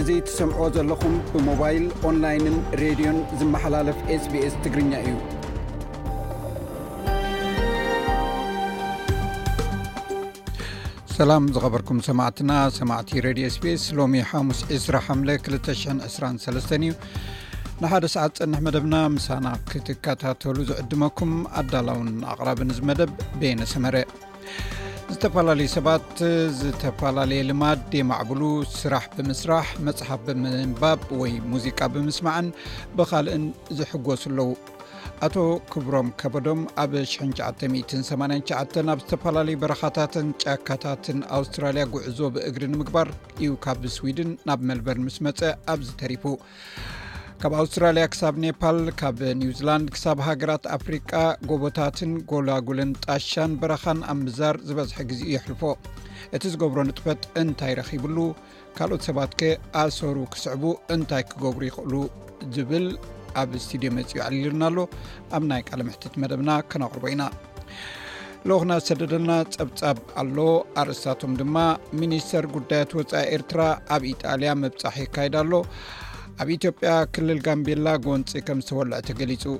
እዚ ትሰምዕዎ ዘለኹም ብሞባይል ኦንላይንን ሬድዮን ዝመሓላለፍ ስbስ ትግርኛ እዩ ሰላም ዝኸበርኩም ሰማዕትና ሰማዕቲ ረድዮ ስፔስ ሎሚ ሓሙስ ዕስራ ሓምለ 223 እዩ ንሓደ ሰዓት ፀንሕ መደብና ምሳና ክትከታተሉ ዝዕድመኩም ኣዳላውን ኣቕራብን ዝ መደብ ቤነ ሰመረ ዝተፈላለዩ ሰባት ዝተፈላለየ ልማድ የማዕብሉ ስራሕ ብምስራሕ መፅሓፍ ብምንባብ ወይ ሙዚቃ ብምስማዕን ብካልእን ዝሕጎሱ ኣለዉ ኣቶ ክብሮም ከበዶም ኣብ 989 ኣብ ዝተፈላለዩ በረኻታትን ጫካታትን ኣውስትራልያ ጉዕዞ ብእግሪ ንምግባር እዩ ካብ ስዊድን ናብ መልበር ምስ መፀ ኣብዚ ተሪፉ ካብ ኣውስትራልያ ክሳብ ኔፓል ካብ ኒውዚላንድ ክሳብ ሃገራት ኣፍሪቃ ጎቦታትን ጎላጉልን ጣሻን በረኻን ኣብ ምዛር ዝበዝሐ ግዜኡ የሕልፎ እቲ ዝገብሮ ንጥፈት እንታይ ረኺብሉ ካልኦት ሰባት ከ ኣሰሩ ክስዕቡ እንታይ ክገብሩ ይኽእሉ ዝብል ኣብ ስቱድዮ መፅኡ ኣዕልልና ኣሎ ኣብ ናይ ቃል ምሕትት መደብና ከነቕርቦ ኢና ለኹና ዝሰደደልና ፀብፃብ ኣሎ ኣርእስታቶም ድማ ሚኒስተር ጉዳያት ወፃኢ ኤርትራ ኣብ ኢጣልያ መብፃሕ ይካይዳ ኣሎ ኣብ ኢትዮጵያ ክልል ጋምቤላ ጎንፂ ከም ዝተወልዐ ተገሊፁ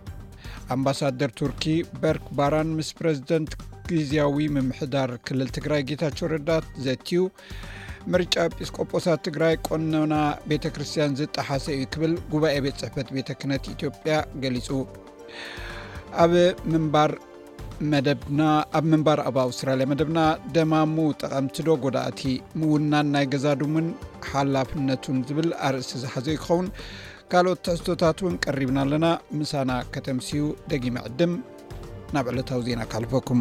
ኣምባሳደር ቱርኪ በርክ ባራን ምስ ፕረዚደንት ግዚያዊ ምምሕዳር ክልል ትግራይ ጌታቸው ረዳት ዘትዩ ምርጫ ጲስቆጶሳት ትግራይ ቆኖና ቤተ ክርስትያን ዝጠሓሰ እዩ ክብል ጉባኤ ቤት ፅሕፈት ቤተ ክነት ኢትዮጵያ ገሊፁ ኣብ ምንባር መደብና ኣብ ምንባር ኣብ ኣውስትራልያ መደብና ደማሙ ጠቐምቲዶ ጎዳእቲ ምውናን ናይ ገዛዱምን ሓላፍነቱን ዝብል ኣርእስቲ ዝሓዘ ዩ ክኸውን ካልኦት ተሕዝቶታት እውን ቀሪብና ኣለና ምሳና ከተምስዩ ደጊመ ዕድም ናብ ዕለታዊ ዜና ካልፈኩም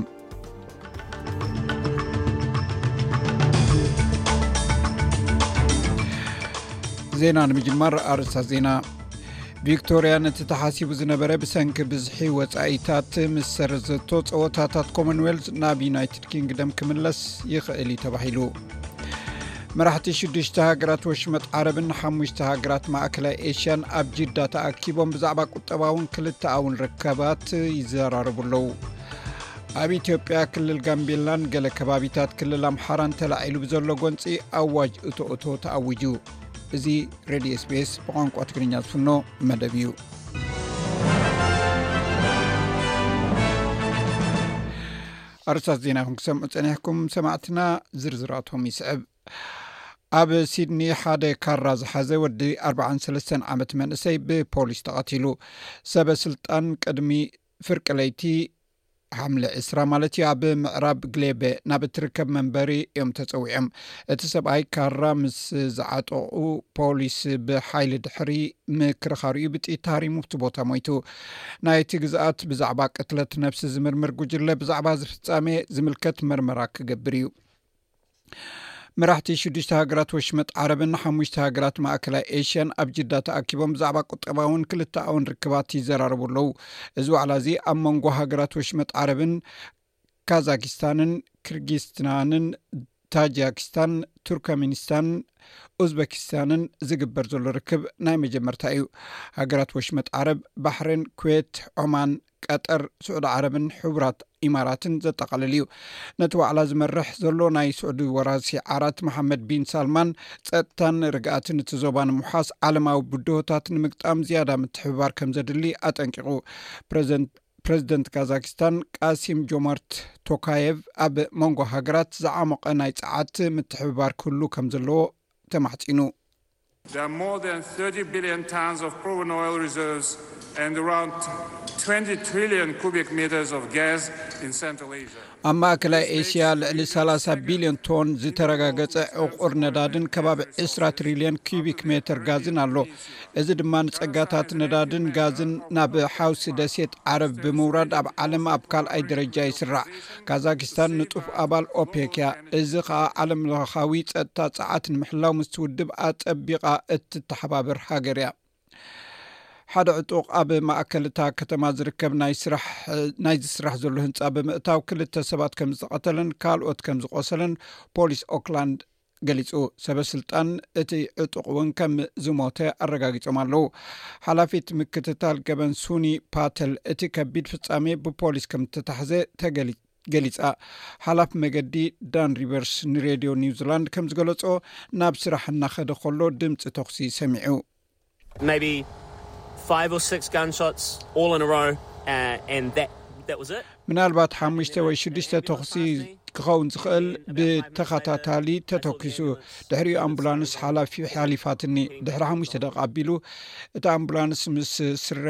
ዜና ንምጅማር ኣርእሳ ዜና ቪክቶርያ ነቲ ተሓሲቡ ዝነበረ ብሰንኪ ብዝሒ ወፃኢታት ምስ ሰረዘቶ ፀወታታት ኮመንዌልት ናብ ዩናይትድ ኪንግደም ክምለስ ይኽእል እዩ ተባሂሉ መራሕቲ ሽዱሽተ ሃገራት ወሽመጥ ዓረብን ሓሙሽተ ሃገራት ማእከላይ ኤሽያን ኣብ ጅዳ ተኣኪቦም ብዛዕባ ቁጠባውን ክልተኣውን ርከባት ይዘራረቡ ኣለዉ ኣብ ኢትዮጵያ ክልል ጋምቢላን ገለ ከባቢታት ክልል ኣምሓራን ተላዒሉ ብዘሎ ጎንፂ ኣዋጅ እቶ እቶ ተኣውጁ እዚ ሬድዮ ስፔስ ብቋንቋ ትግርኛ ዝፍኖ መደብ እዩ ኣርሳት ዜና ኹም ክሰምዑ ፀኒሕኩም ሰማዕትና ዝርዝራቶም ይስዕብ ኣብ ሲድኒ ሓደ ካራ ዝሓዘ ወዲ 43 ዓመት መንእሰይ ብፖሊስ ተቐትሉ ሰበ ስልጣን ቅድሚ ፍርቂ ለይቲ ሓምለ ዕስራ ማለት እዩ ኣብ ምዕራብ ግሌበ ናብ እትርከብ መንበሪ እዮም ተፀዊዖም እቲ ሰብኣይ ካራ ምስ ዝዓጠቑ ፖሊስ ብሓይሊ ድሕሪ ምክርኻሩ እዩ ብጥይት ተሃሪሙ እቲ ቦታ ሞይቱ ናይቲ ግዝኣት ብዛዕባ ቅትለት ነብሲ ዝምርምር ጉጅለ ብዛዕባ እዚ ፍፃሜ ዝምልከት መርመራ ክገብር እዩ መራሕቲ ሽዱሽተ ሃገራት ወሽመጥ ዓረብን ሓሙሽተ ሃገራት ማእከላይ ኤሽያን ኣብ ጅዳ ተኣኪቦም ብዛዕባ ቁጠባውን ክልተኣውን ርክባት ይዘራረቡ ኣለዉ እዚ ዋዕላ እዚ ኣብ መንጎ ሃገራት ወሽመጥ ዓረብን ካዛኪስታንን ክርጊስትናንን ታጃኪስታን ቱርከሚኒስታን ኡዝበኪስታንን ዝግበር ዘሎ ርክብ ናይ መጀመርታ እዩ ሃገራት ወሽመጥ ዓረብ ባሕሬን ኩዌት ዖማን ቀጠር፣ ስዑዲ ዓረብን ሕቡራት ኢማራትን ዘጠቓልል እዩ። ነቲ ዋዕላ ዝመርሕ ዘሎ ናይ ስዑዲ ወራሲ ዓራት መሓመድ ቢን ሳልማን፣ ጸጥታን ርግኣትን እቲ ዞባ ንምውሓስ ዓለማዊ ብድሆታት ንምግጣም ዝያዳ ምትሕብባር ከምዘድሊ ኣጠንቂቑ። ፕረዘንት ፕረዚደንት ካዛኪስታን ቃሲም ጆማርት ቶካየቭ ኣብ መንጎ ሃገራት ዝዓሞቐ ናይ ጸዓት ምትሕብባር ክህሉ ከምዘለዎ ተማሕጺኑ። ኣብ ማእከላይ ኤስያ ልዕሊ ሰላሳ ቢልዮን ቶን ዝተረጋገጸ ዕቑር ነዳድን ከባቢ ዕስራ ትሪልዮን ኪቢክ ሜተር ጋዝን ኣሎ። እዚ ድማ ንጸጋታት ነዳድን ጋዝን ናብ ሓውሲ ደሴት ዓረብ ብምውራድ ኣብ ዓለም ኣብ ካልኣይ ደረጃ ይስራዕ። ካዛኪስታን ንጡፍ ኣባል ኦፔክ እያ እዚ ከኣ ዓለም ለኻዊ ፀጥታ ፀዓት ንምሕላው ምስቲ ውድብ ኣፀቢቓ እትተሓባበር ሃገር እያ ሓደ ዕጡቕ ኣብ ማእከል እታ ከተማ ዝርከብ ናይ ዝስራሕ ዘሎ ህንፃ ብምእታው ክልተ ሰባት ከም ዝተቐተለን ካልኦት ከም ዝቆሰለን ፖሊስ ኦክላንድ ገሊፁ ሰበስልጣን እቲ ዕጡቕ እውን ከም ዝሞተ ኣረጋጊፆም ኣለው ሓላፊት ምክትታል ገበን ሱኒ ፓተል እቲ ከቢድ ፍፃሜ ብፖሊስ ከም ተታሕዘ ገሊፃ ሓላፍ መገዲ ዳን ሪቨርስ ንሬድዮ ኒውዚላንድ ከም ዝገለፆ ናብ ስራሕ እናኸደ ከሎ ድምፂ ተኽሲ ሰሚዑ ምናልባት ሓሙሽተ ወይ ሽዱሽተ ተኹሲ ክኸውን ዝኽእል ብተኸታታሊ ተተኪሱ ድሕሪኡ ኣምቡላንስ ሓላፊ ሓሊፋትኒ ድሕሪ ሓሙሽተ ደቂ ኣቢሉ እቲ ኣምቡላንስ ምስ ስረ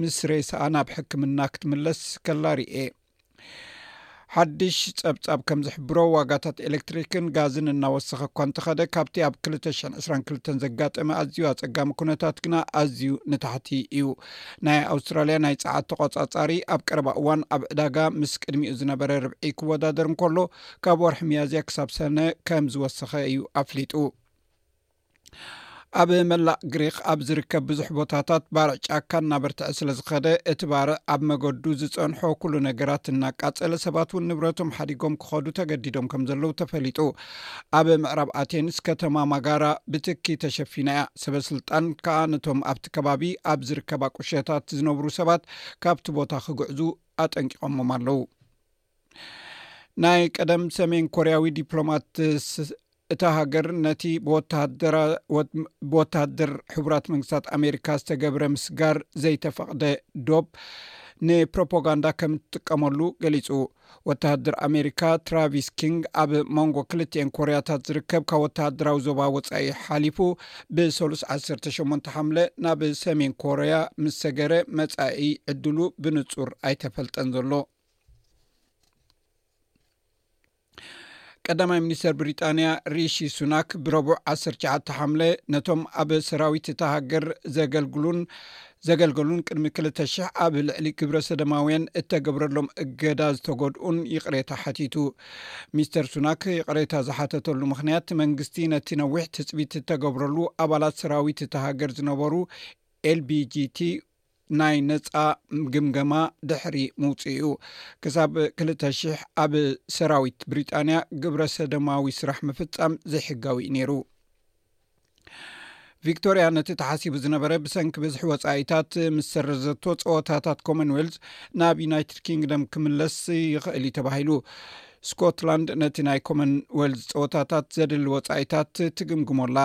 ምስ ሬስኣ ናብ ሕክምና ክትምለስ ከላ ርኤ። ሓድሽ ጸብጻብ ከም ዝሕብሮ ዋጋታት ኤሌክትሪክን ጋዝን እናወሰኸ እኳ እንተኸደ ካብቲ ኣብ 222 ዘጋጠመ ኣዝዩ ኣጸጋሚ ኩነታት ግና ኣዝዩ ንታሕቲ እዩ። ናይ ኣውስትራልያ ናይ ጸዓት ተቖጻጻሪ ኣብ ቀረባ እዋን ኣብ ዕዳጋ ምስ ቅድሚኡ ዝነበረ ርብዒ ክወዳደር እንከሎ ካብ ወርሒ ሚያዝያ ክሳብ ሰነ ከም ዝወሰኸ እዩ ኣፍሊጡ። ኣብ መላእ ግሪኽ ኣብ ዝርከብ ብዙሕ ቦታታት ባርዕ ጫካ እናበርትዐ ስለ ዝኸደ እቲ ባርዕ ኣብ መገዱ ዝፀንሖ ኩሉ ነገራት እናቃፀለ ሰባት እውን ንብረቶም ሓዲጎም ክኸዱ ተገዲዶም ከም ዘለዉ ተፈሊጡ ኣብ ምዕራብ ኣቴንስ ከተማ ማጋራ ብትኪ ተሸፊና እያ ሰበስልጣን ከዓ ነቶም ኣብቲ ከባቢ ኣብ ዝርከባ ቁሸታት ዝነብሩ ሰባት ካብቲ ቦታ ክግዕዙ ኣጠንቂቖሞም ኣለዉ ናይ ቀደም ሰሜን ኮርያዊ ዲፕሎማት እታ ሃገር ነቲ ብወተሃደር ሕቡራት መንግስታት ኣሜሪካ ዝተገብረ ምስጋር ዘይተፈቕደ ዶብ ንፕሮፓጋንዳ ከም እትጥቀመሉ ገሊፁ ወተሃደር ኣሜሪካ ትራቪስ ኪንግ ኣብ መንጎ ክልትኤን ኮርያታት ዝርከብ ካብ ወተሃደራዊ ዞባ ወፃኢ ሓሊፉ ብሰሉስ 18 ሓምለ ናብ ሰሜን ኮርያ ምስ ሰገረ መፃኢ ዕድሉ ብንፁር ኣይተፈልጠን ዘሎ ቀዳማይ ሚኒስተር ብሪጣንያ ሪሺ ሱናክ ብረቡዕ 19 ሓምለ ነቶም ኣብ ሰራዊት እታ ሃገር ዘገልግሉን ዘገልገሉን ቅድሚ 2ልተ00 ኣብ ልዕሊ ግብረ ሰደማውያን እተገብረሎም እገዳ ዝተጎድኡን ይቕሬታ ሓቲቱ ሚስተር ሱናክ ይቕሬታ ዝሓተተሉ ምክንያት መንግስቲ ነቲ ነዊሕ ትፅቢት እተገብረሉ ኣባላት ሰራዊት እታ ሃገር ዝነበሩ ኤልቢጂቲ ናይ ነፃ ግምገማ ድሕሪ ምውፅኢኡ ክሳብ ክልተ ሽሕ ኣብ ሰራዊት ብሪጣንያ ግብረ ሰደማዊ ስራሕ ምፍፃም ዘይሕጋዊ እዩ ነይሩ። ቪክቶርያ ነቲ ተሓሲቡ ዝነበረ ብሰንኪ ብዝሒ ወፃኢታት ምስ ሰረዘቶ ፀወታታት ኮመንዌልዝ ናብ ዩናይትድ ኪንግደም ክምለስ ይኽእል እዩ ተባሂሉ ስኮትላንድ ነቲ ናይ ኮመንዌልዝ ፀወታታት ዘድሊ ወፃኢታት ትግምግሞላ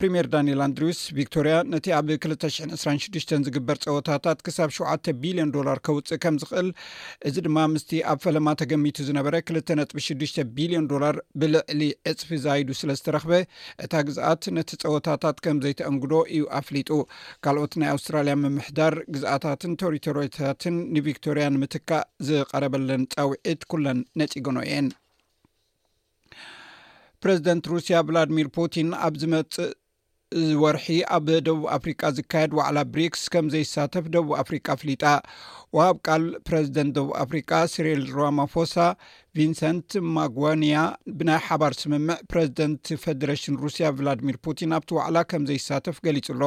ፕሪምየር ዳንኤል ኣንድሪውስ ቪክቶርያ ነቲ ኣብ 226 ዝግበር ፀወታታት ክሳብ ሸተ ቢልዮን ዶላር ከውፅእ ከም ዝኽእል እዚ ድማ ምስቲ ኣብ ፈለማ ተገሚቱ ዝነበረ 2ጥ6 ቢልዮን ዶላር ብልዕሊ ዕፅፊ ዛይዱ ስለ ዝተረኽበ እታ ግዝኣት ነቲ ፀወታታት ከም ዘይተእንግዶ እዩ ኣፍሊጡ ካልኦት ናይ ኣውስትራልያ ምምሕዳር ግዝኣታትን ቶሪቶሪታትን ንቪክቶርያ ንምትካእ ዝቀረበለን ፃውዒት ኩለን ነፂገኖ እየን ፕረዚደንት ሩስያ ቭላድሚር ፑቲን ኣብ ዝመፅእ ወርሒ ኣብ ደቡብ ኣፍሪቃ ዝካየድ ዋዕላ ብሪክስ ከም ዘይሳተፍ ደቡብ ኣፍሪቃ ኣፍሊጣ ወሃብ ቃል ፕረዚደንት ደቡብ ኣፍሪቃ ስሪል ራማፎሳ ቪንሰንት ማጓንያ ብናይ ሓባር ስምምዕ ፕረዚደንት ፌደሬሽን ሩስያ ቭላድሚር ፑቲን ኣብቲ ዋዕላ ከም ዘይሳተፍ ገሊጹ ኣሎ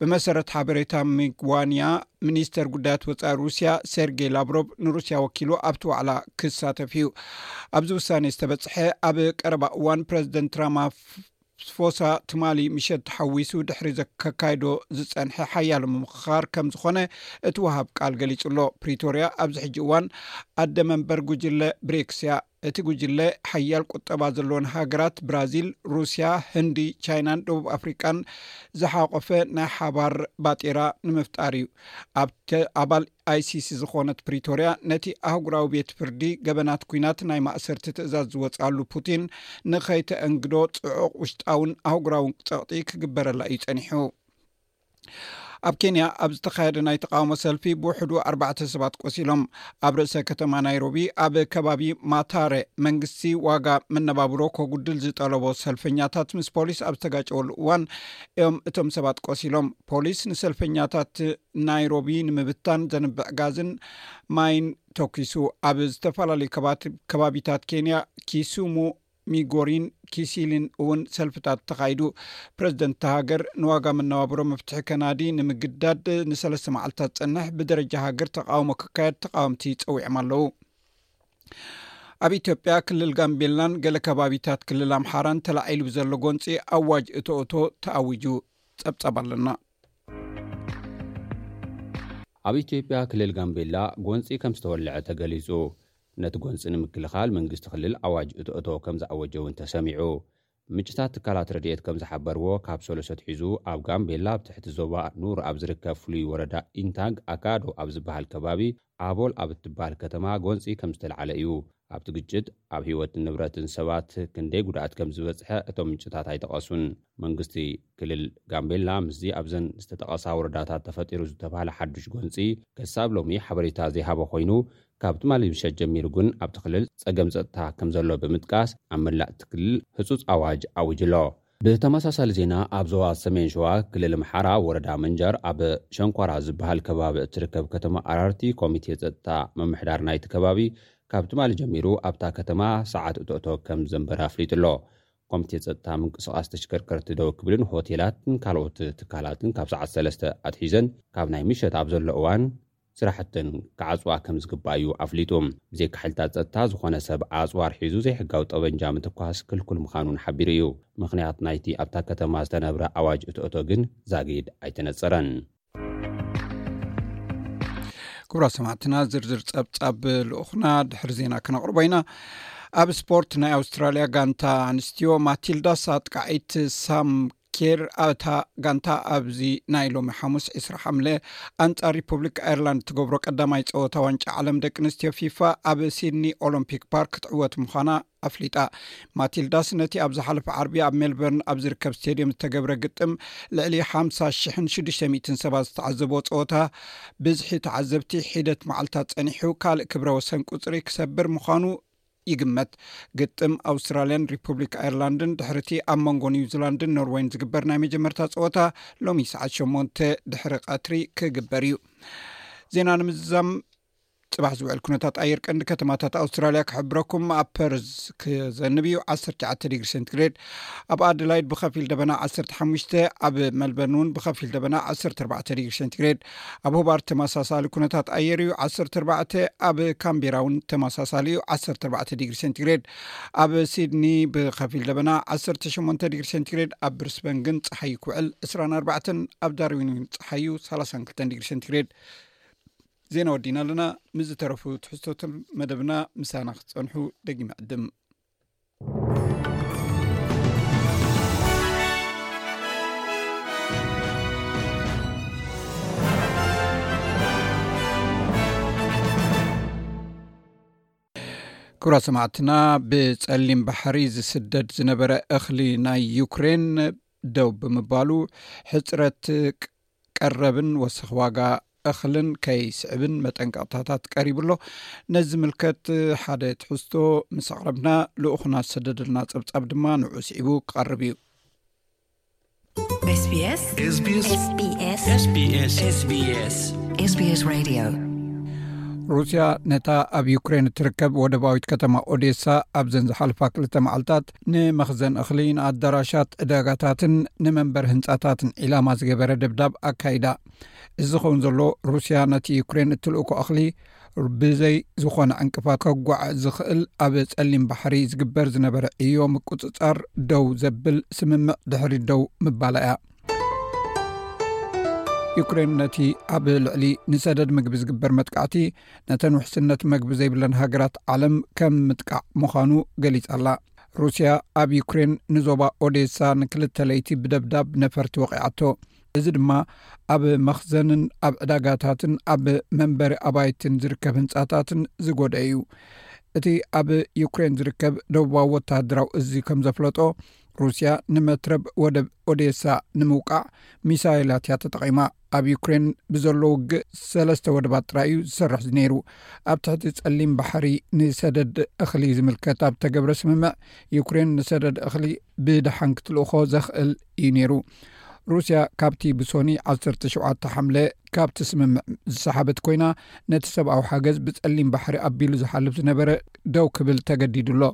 ብመሰረት ሓበሬታ ሚጓንያ ሚኒስተር ጉዳያት ወፃኢ ሩስያ ሰርጌይ ላብሮብ ንሩስያ ወኪሉ ኣብቲ ዋዕላ ክሳተፍ እዩ ኣብዚ ውሳኔ ዝተበጽሐ ኣብ ቀረባ እዋን ፕረዚደንት ራማ ፎሳ ትማሊ ምሸት ተሓዊሱ ድሕሪ ዘከካይዶ ዝፀንሐ ሓያሎ ምምኽኻር ከም ዝኾነ እቲ ውሃብ ቃል ገሊጹ ኣሎ ፕሪቶርያ ኣብዚ ሕጂ እዋን ኣደ መንበር ጉጅለ ብሪክስ እያ እቲ ጉጅለ ሓያል ቁጠባ ዘለዎን ሃገራት ብራዚል ሩስያ ህንዲ ቻይናን ደቡብ ኣፍሪቃን ዝሓቆፈ ናይ ሓባር ባጤራ ንምፍጣር እዩ ኣብቲ ኣባል ኣይሲሲ ዝኾነት ፕሪቶርያ ነቲ ኣህጉራዊ ቤት ፍርዲ ገበናት ኩናት ናይ ማእሰርቲ ትእዛዝ ዝወፅኣሉ ፑቲን ንኸይተእንግዶ ፅዑቕ ውሽጣውን ኣህጉራውን ፀቕጢ ክግበረላ እዩ ፀኒሑ። ኣብ ኬንያ ኣብ ዝተኻየደ ናይ ተቃውሞ ሰልፊ ብውሕዱ ኣርባዕተ ሰባት ቆሲሎም ኣብ ርእሰ ከተማ ናይሮቢ ኣብ ከባቢ ማታረ መንግስቲ ዋጋ መነባብሮ ከጉድል ዝጠለቦ ሰልፈኛታት ምስ ፖሊስ ኣብ ዝተጋጨወሉ እዋን እዮም እቶም ሰባት ቆሲሎም ፖሊስ ንሰልፈኛታት ናይሮቢ ንምብታን ዘንብዕ ጋዝን ማይን ተኪሱ ኣብ ዝተፈላለዩ ከባቢታት ኬንያ ኪሱሙ ሚጎሪን ኪሲሊን እውን ሰልፍታት ተኻይዱ ፕረዚደንት ሃገር ንዋጋ መነባብሮ መፍትሒ ከናዲ ንምግዳድ ንሰለስተ መዓልትታት ዝፀንሕ ብደረጃ ሃገር ተቃውሞ ክካየድ ተቃወምቲ ፀዊዖም ኣለው ኣብ ኢትዮጵያ ክልል ጋምቤላን ገለ ከባቢታት ክልል ኣምሓራን ተላዒሉ ብዘሎ ጎንፂ ኣዋጅ እቶ እቶ ተኣዊጁ ፀብፃብ ኣለና ኣብ ኢትዮጵያ ክልል ጋምቤላ ጎንፂ ከም ዝተወለዐ ተገሊፁ። ነቲ ጎንፂ ንምክልኻል መንግስቲ ክልል ኣዋጅ እቶ እቶ ከም ዝኣወጀ እውን ተሰሚዑ። ምንጭታት ትካላት ረድኤት ከም ዝሓበርዎ ካብ ሰሉስ ኣትሒዙ ኣብ ጋምቤላ ኣብ ትሕቲ ዞባ ኑር ኣብ ዝርከብ ፍሉይ ወረዳ ኢንታንግ ኣካዶ ኣብ ዝበሃል ከባቢ ኣቦል ኣብ እትበሃል ከተማ ጎንፂ ከም ዝተልዓለ እዩ። ኣብቲ ግጭት ኣብ ህይወትን ንብረትን ሰባት ክንደይ ጉድኣት ከም ዝበፅሐ እቶም ምንጭታት ኣይጠቐሱን። መንግስቲ ክልል ጋምቤላ ምስዚ ኣብዘን ዝተጠቐሳ ወረዳታት ተፈጢሩ ዝተብሃለ ሓዱሽ ጎንፂ ክሳብ ሎሚ ሓበሬታ ዘይሃቦ ኮይኑ ካብ ትማሊ ምሸት ጀሚሩ ግን ኣብቲ ክልል ፀገም ፀጥታ ከም ዘሎ ብምጥቃስ ኣብ መላእ እቲ ክልል ህፁፅ ኣዋጅ ኣዊጁ ኣሎ። ብተመሳሳሊ ዜና ኣብ ዞባ ሰሜን ሸዋ ክልል ኣምሓራ ወረዳ ምንጃር ኣብ ሸንኳራ ዝበሃል ከባቢ እትርከብ ከተማ ኣራርቲ ኮሚቴ ፀጥታ ምምሕዳር ናይቲ ከባቢ ካብ ትማሊ ጀሚሩ ኣብታ ከተማ ሰዓት እቶእቶ ከም ዘንበረ ኣፍሊጡ ኣሎ። ኮሚቴ ፀጥታ ምንቅስቓስ ተሽከርከርቲ ደው ክብልን ሆቴላትን ካልኦት ትካላትን ካብ ሰዓት ሰለስተ ኣትሒዘን ካብ ናይ ምሸት ኣብ ዘሎ እዋን ስራሕተን ክዓፅዋ ከምዝግባእ እዩ ኣፍሊጡ። ብዘይካ ሓይልታት ፀጥታ ዝኾነ ሰብ ኣፅዋር ሒዙ ዘይሕጋዊ ጠበንጃ ምትኳስ ክልኩል ምዃኑን ሓቢሩ እዩ። ምኽንያት ናይቲ ኣብታ ከተማ ዝተነብረ ኣዋጅ እቶእቶ ግን ዛጊድ ኣይተነፀረን። ክቡራት ሰማዕትና ዝርዝር ፀብፃብ ልኡኽና ድሕሪ ዜና ክነቕርቦ ኢና። ኣብ ስፖርት ናይ ኣውስትራልያ ጋንታ ኣንስትዮ ማቲልዳስ ኣጥቃዒት ሳም ኬር ኣታ ጋንታ ኣብዚ ናይ ሎሚ ሓሙስ ዕስራ ሓምለ ኣንጻር ሪፑብሊክ ኣይርላንድ ትገብሮ ቀዳማይ ፀወታ ዋንጫ ዓለም ደቂ ኣንስትዮ ፊፋ ኣብ ሲድኒ ኦሎምፒክ ፓርክ ክትዕወት ምዃና ኣፍሊጣ ማቲልዳስ ነቲ ኣብ ዝሓለፈ ዓርቢ ኣብ ሜልበርን ኣብ ዝርከብ ስቴድየም ዝተገብረ ግጥም ልዕሊ 50600 ሰባት ዝተዓዘቦ ፀወታ ብዝሒ ተዓዘብቲ ሒደት መዓልትታት ፀኒሑ ካልእ ክብረ ወሰን ቁፅሪ ክሰብር ምዃኑ ይግመት። ግጥም ኣውስትራልያን ሪፑብሊክ ኣየርላንድን ድሕሪቲ ኣብ መንጎ ኒውዚላንድን ኖርወይን ዝግበር ናይ መጀመርታ ፀወታ ሎሚ ሰዓት ሸሞንተ ድሕሪ ቀትሪ ክግበር እዩ ዜና ንምዝዛም ፅባሕ ዝውዕል ኩነታት ኣየር ቀንዲ ከተማታት ኣውስትራልያ ክሕብረኩም ኣብ ፐርዝ ክዘንብ እዩ 19 ዲግሪ ሴንትግሬድ ኣብ ኣደላይድ ብከፊል ደበና 15 ኣብ መልበርን እውን ብከፊል ደበና 14 ዲግሪ ሴንትግሬድ ኣብ ሆባርት ተመሳሳሊ ኩነታት ኣየር እዩ ዓሰርተ ኣርባዕተ ኣብ ካምቢራ እውን ተመሳሳሊ እዩ ዓሰርተ ኣርባዕተ ዲግሪ ሴንቲግሬድ ኣብ ሲድኒ ብከፊል ደበና ዓሰርተ ሸሞንተ ዲግሪ ሴንቲግሬድ ኣብ ብርስበን ግን ፀሓዩ ክውዕል ዕስራን ኣርባዕተን ኣብ ዳርዊን እውን ፀሓዩ ሰላሳን ክልተን ዲግሪ ሴንቲግሬድ ዜና ወዲና ኣለና ምስ ዝተረፉ ትሕዝቶትን መደብና ምሳና ክትፀንሑ ደጊመ ዕድም ክብራ ሰማዕትና ብፀሊም ባሕሪ ዝስደድ ዝነበረ እኽሊ ናይ ዩክሬን ደው ብምባሉ ሕፅረት ቀረብን ወሰኽ ዋጋ እኽልን ከይስዕብን መጠንቀቕታታት ቀሪቡ ኣሎ ነዚ ዝምልከት ሓደ ትሕዝቶ ምስ ኣቕረብና ልኡኹና ዝሰደደልና ፀብፃብ ድማ ንዑ ስዒቡ ክቐርብ እዩ ሩስያ ነታ ኣብ ዩክሬን እትርከብ ወደባዊት ከተማ ኦዴሳ ኣብዘን ዝሓልፋ ክልተ መዓልታት ንመኽዘን እኽሊ፣ ንኣዳራሻት ዕዳጋታትን ንመንበሪ ህንጻታትን ዒላማ ዝገበረ ደብዳብ ኣካይዳ። እዚ ዝኸውን ዘሎ ሩስያ ነቲ ዩክሬን እትልእኮ እኽሊ ብዘይ ዝኾነ ዕንቅፋት ከጓዓዕዝ ዝኽእል ኣብ ጸሊም ባሕሪ ዝግበር ዝነበረ ዕዮ ምቁጽጻር ደው ዘብል ስምምዕ ድሕሪ ደው ምባላ እያ። ዩክሬን ነቲ ኣብ ልዕሊ ንሰደድ ምግቢ ዝግበር መጥቃዕቲ ነተን ውሕስነት መግቢ ዘይብለን ሃገራት ዓለም ከም ምጥቃዕ ምዃኑ ገሊጻ ኣላ። ሩስያ ኣብ ዩክሬን ንዞባ ኦዴሳ ንክልተ ለይቲ ብደብዳብ ነፈርቲ ወቒዓቶ፣ እዚ ድማ ኣብ መኽዘንን ኣብ ዕዳጋታትን ኣብ መንበሪ ኣባይትን ዝርከብ ህንጻታትን ዝጎድኤ እዩ። እቲ ኣብ ዩክሬን ዝርከብ ደቡባዊ ወተሃደራዊ እዚ ከም ዘፍለጦ፣ ሩስያ ንመትረብ ወደብ ኦዴሳ ንምውቃዕ ሚሳይላት እያ ተጠቒማ። ኣብ ዩክሬን ብዘሎ ውግእ ሰለስተ ወደባት ጥራይ እዩ ዝሰርሕ ዝነይሩ ኣብ ትሕቲ ጸሊም ባሕሪ ንሰደድ እኽሊ ዝምልከት ኣብ ተገብረ ስምምዕ ዩክሬን ንሰደድ እኽሊ ብደሓን ክትልእኾ ዘኽእል እዩ ነይሩ ሩስያ ካብቲ ብሶኒ 17 ሓምለ ካብቲ ስምምዕ ዝሰሓበት ኮይና ነቲ ሰብኣዊ ሓገዝ ብጸሊም ባሕሪ ኣቢሉ ዝሓልፍ ዝነበረ ደው ክብል ተገዲዱ ኣሎ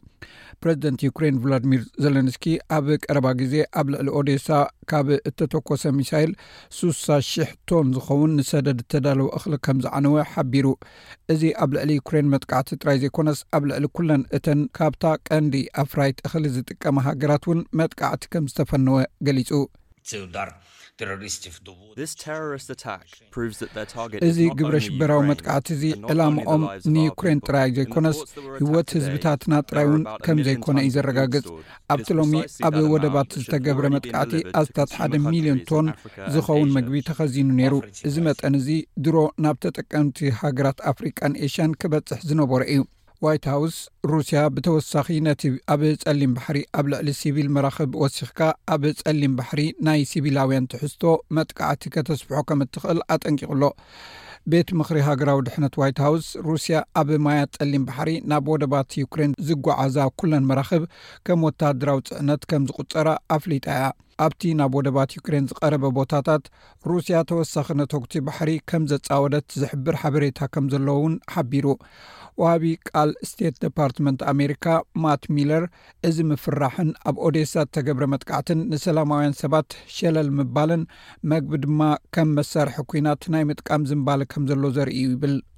ፕረዚደንት ዩክሬን ቭላድሚር ዘለንስኪ ኣብ ቀረባ ግዜ ኣብ ልዕሊ ኦዴሳ ካብ እተተኮሰ ሚሳይል ሱሳ ሽሕ ቶን ዝኸውን ንሰደድ እተዳለወ እኽሊ ከም ዝዓነወ ሓቢሩ እዚ ኣብ ልዕሊ ዩክሬን መጥቃዕቲ ጥራይ ዘይኮነስ ኣብ ልዕሊ ኩለን እተን ካብታ ቀንዲ ኣፍራይት እኽሊ ዝጥቀማ ሃገራት እውን መጥቃዕቲ ከም ዝተፈነወ ገሊጹ እዚ ግብረሽበራዊ መጥቃዕቲ እዚ ዕላምኦም ንዩክሬን ጥራይ ዘይኮነስ ህይወት ህዝብታትና ጥራይ እውን ከም ዘይኮነ እዩ ዘረጋግጽ ኣብቲ ሎሚ ኣብ ወደባት ዝተገብረ መጥቃዕቲ ኣስታት ሓደ ሚልዮን ቶን ዝኸውን መግቢ ተኸዚኑ ነይሩ እዚ መጠን እዚ ድሮ ናብ ተጠቀምቲ ሃገራት ኣፍሪቃን ኤሽያን ክበጽሕ ዝነበሮ እዩ ዋይት ሃውስ ሩስያ ብተወሳኺ ነቲ ኣብ ጸሊም ባሕሪ ኣብ ልዕሊ ሲቪል መራኽብ ወሲኽካ ኣብ ጸሊም ባሕሪ ናይ ሲቪላውያን ትሕዝቶ መጥቃዕቲ ከተስፍሖ ከም እትኽእል ኣጠንቂቑ ኣሎ ቤት ምኽሪ ሃገራዊ ድሕነት ዋይት ሃውስ ሩስያ ኣብ ማያት ጸሊም ባሕሪ ናብ ወደባት ዩክሬን ዝጓዓዛ ኩለን መራኽብ ከም ወተሃደራዊ ጽዕነት ከም ዝቁጸራ ኣፍሊጣ እያ ኣብቲ ናብ ወደባት ዩክሬን ዝቐረበ ቦታታት ሩስያ ተወሳኺ ነተጉቲ ባሕሪ ከም ዘጻወደት ዝሕብር ሓበሬታ ከም ዘሎ እውን ሓቢሩ። ወሃቢ ቃል ስቴት ደፓርትመንት ኣሜሪካ ማት ሚለር እዚ ምፍራሕን ኣብ ኦዴሳ እተገብረ መጥቃዕትን ንሰላማውያን ሰባት ሸለል ምባልን መግቢ ድማ ከም መሳርሒ ኲናት ናይ ምጥቃም ዝምባለ ከም ዘሎ ዘርእዩ ይብል።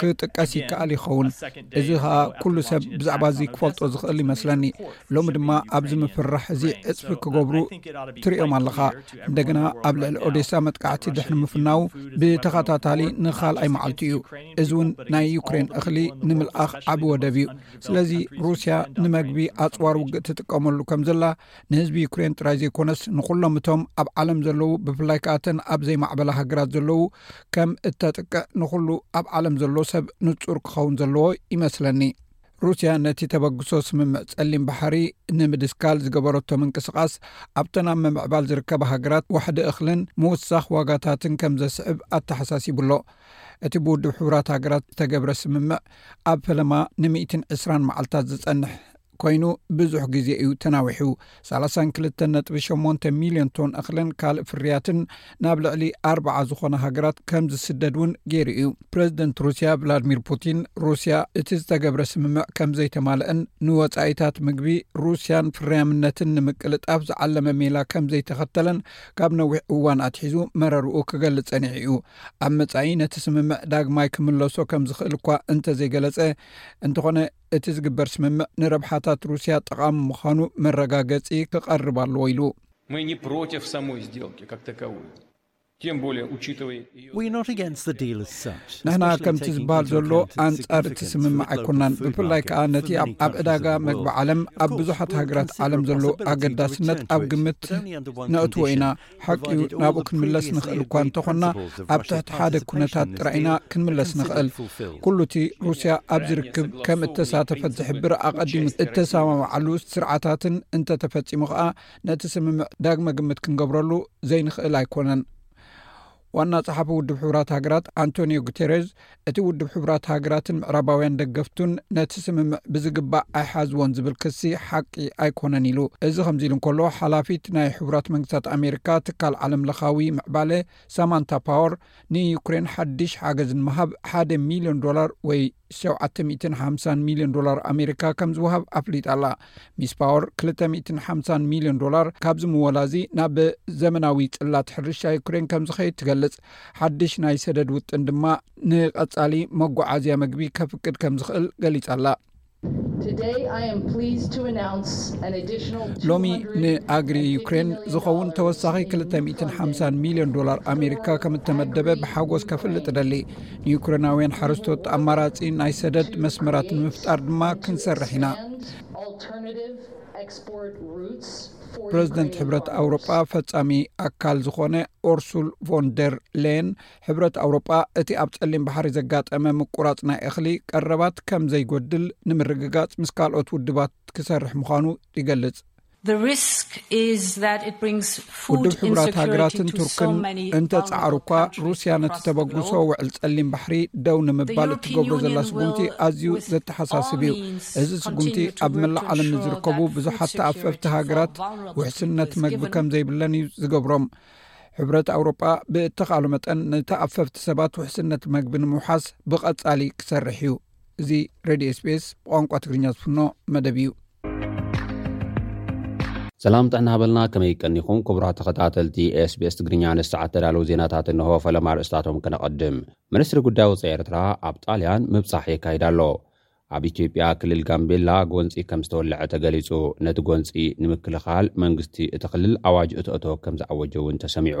ክጥቀስ ይከኣል ይኸውን እዚ ከዓ ኩሉ ሰብ ብዛዕባ እዚ ክፈልጦ ዝኽእል ይመስለኒ ሎሚ ድማ ኣብዚ ምፍርራሕ እዚ ዕፅፊ ክገብሩ ትሪኦም ኣለኻ እንደገና ኣብ ልዕሊ ኦዴሳ መጥቃዕቲ ድሕሪ ምፍናው ብተኸታታሊ ንካልኣይ መዓልቲ እዩ እዚ እውን ናይ ዩክሬን እኽሊ ንምልኣኽ ዓብ ወደብ እዩ ስለዚ ሩስያ ንመግቢ ኣፅዋር ውግእ ትጥቀመሉ ከም ዘላ ንህዝቢ ዩክሬን ጥራይ ዘይኮነስ ንኩሎም እቶም ኣብ ዓለም ዘለዉ ብፍላይ ከኣ ተን ኣብ ዘይማዕበላ ሃገራት ዘለዉ ከም እተጥቅዕ ንኩሉ ኣብ ዓለም ዘሎ ሰብ ንጹር ክኸውን ዘለዎ ይመስለኒ ሩስያ ነቲ ተበግሶ ስምምዕ ጸሊም ባሕሪ ንምድስካል ዝገበረቶ ምንቅስቓስ ኣብተን ኣብ ምምዕባል ዝርከባ ሃገራት ዋሕዲ እኽልን ምውሳኽ ዋጋታትን ከም ዘስዕብ ኣተሓሳሲቡ ኣሎ እቲ ብውድብ ሕቡራት ሃገራት ዝተገብረ ስምምዕ ኣብ ፈለማ ን2ስራን መዓልታት ዝጸንሕ ኮይኑ ብዙሕ ግዜ እዩ ተናዊሑ። ሳላሳን ክልተን ነጥቢ ሸሞንተ ሚልዮን ቶን እኽልን ካልእ ፍርያትን ናብ ልዕሊ ኣርብዓ ዝኾና ሃገራት ከም ዝስደድ እውን ገይሩ እዩ። ፕረዚደንት ሩስያ ቭላድሚር ፑቲን ሩስያ እቲ ዝተገብረ ስምምዕ ከም ዘይተማልአን ንወጻኢታት ምግቢ ሩስያን ፍርያምነትን ንምቅልጣፍ ዝዓለመ ሜላ ከም ዘይተኸተለን ካብ ነዊሕ እዋን ኣትሒዙ መረርኡ ክገልጽ ጸኒሑ እዩ። ኣብ መጻኢ ነቲ ስምምዕ ዳግማይ ክምለሶ ከም ዝኽእል እኳ እንተዘይገለጸ እንተኾነ እቲ ዝግበር ስምምዕ ንረብሓታት ሩስያ ጠቓሚ ምዃኑ መረጋገጺ ክቐርብ ኣለዎ ኢሉ። ንሕና ከምቲ ዝበሃል ዘሎ ኣንጻር እቲ ስምምዕ ኣይኮናን፣ ብፍላይ ከኣ ነቲ ኣብ ዕዳጋ መግቢ ዓለም ኣብ ብዙሓት ሃገራት ዓለም ዘለዎ ኣገዳስነት ኣብ ግምት ነእትዎ ኢና። ሓቂዩ ናብኡ ክንምለስ ንኽእል እኳ እንተኾንና ኣብ ትሕቲ ሓደ ኩነታት ጥራይ ኢና ክንምለስ ንኽእል ኩሉ እቲ ሩስያ ኣብዚ ርክብ ከም እተሳተፈት ዝሕብር ኣቐዲሙ እተሰማምዓሉ ስርዓታትን እንተተፈጺሙ ከኣ ነቲ ስምምዕ ዳግመ ግምት ክንገብረሉ ዘይንኽእል ኣይኮነን ዋና ጸሓፊ ውድብ ሕቡራት ሃገራት ኣንቶኒዮ ጉተረዝ እቲ ውድብ ሕቡራት ሃገራትን ምዕራባውያን ደገፍቱን ነቲ ስምምዕ ብዝግባእ ኣይሓዝዎን ዝብል ክሲ ሓቂ ኣይኮነን ኢሉ እዚ ከምዚ ኢሉ እንከሎ ሓላፊት ናይ ሕቡራት መንግስታት ኣሜሪካ ትካል ዓለም ለኻዊ ምዕባለ ሳማንታ ፓወር ንዩክሬን ሓድሽ ሓገዝ ንምሃብ ሓደ ሚልዮን ዶላር ወይ 750 ሚልዮን ዶላር ኣሜሪካ ከም ዝውሃብ ኣፍሊጣ ኣላ ሚስ ፓወር ክልተ ሚእትን ሓምሳን ሚልዮን ዶላር ካብዚ ምወላ እዚ ናብ ዘመናዊ ጽላት ሕርሻ ዩክሬን ከም ዝኸይድ ትገልጽ። ሓድሽ ናይ ሰደድ ውጥን ድማ ንቐጻሊ መጓዓዝያ መግቢ ከፍቅድ ከም ዝኽእል ገሊጻ ኣላ። ሎሚ ንኣግሪ ዩክሬን ዝኸውን ተወሳኺ ክልተ ሚእትን ሓምሳን ሚልዮን ዶላር ኣሜሪካ ከም እተመደበ ብሓጎስ ከፍልጥ እደሊ። ንዩክረናውያን ሓረስቶት ኣማራጺ ናይ ሰደድ መስመራት ንምፍጣር ድማ ክንሰርሕ ኢና። ፕረዚደንት ሕብረት ኣውሮጳ ፈጻሚ ኣካል ዝኾነ ኦርሱል ቮን ደር ለየን ሕብረት ኣውሮጳ እቲ ኣብ ጸሊም ባሕሪ ዘጋጠመ ምቁራጽ ናይ እኽሊ ቀረባት ከም ዘይጎድል ንምርግጋጽ ምስ ካልኦት ውድባት ክሰርሕ ምዃኑ ይገልጽ። ውድብ ሕቡራት ሃገራትን ቱርክን እንተ ፃዕሩ እኳ ሩስያ ነቲ ተበግሶ ውዕል ፀሊም ባሕሪ ደው ንምባል እትገብሮ ዘላ ስጉምቲ ኣዝዩ ዘተሓሳስብ እዩ እዚ ስጉምቲ ኣብ መላእ ዓለም ንዝርከቡ ብዙሓት ተኣፈፍቲ ሃገራት ውሕስነት መግቢ ከም ዘይብለን እዩ ዝገብሮም ሕብረት ኣውሮጳ ብእተካሉ መጠን ንተኣፈፍቲ ሰባት ውሕስነት መግቢ ንምውሓስ ብቐፃሊ ክሰርሕ እዩ እዚ ሬድዮ ስፔስ ብቋንቋ ትግርኛ ዝፍኖ መደብ እዩ ሰላም ጥዕና ሃበልና ከመይ ቀኒኹም ክቡራ ተኸታተልቲ ስቤስ ትግርኛ ንሰዓት ተዳለዉ ዜናታት እንሆ ፈለማ ርእስታቶም ክነቐድም ምኒስትሪ ጉዳይ ወፀኢ ኤርትራ ኣብ ጣልያን ምብፃሕ የካይዳ ኣሎ ኣብ ኢትዮጵያ ክልል ጋምቤላ ጎንፂ ከም ዝተወልዐ ተገሊፁ ነቲ ጎንፂ ንምክልኻል መንግስቲ እቲ ክልል ኣዋጅ እትእቶ ከም ዝኣወጀ እውን ተሰሚዑ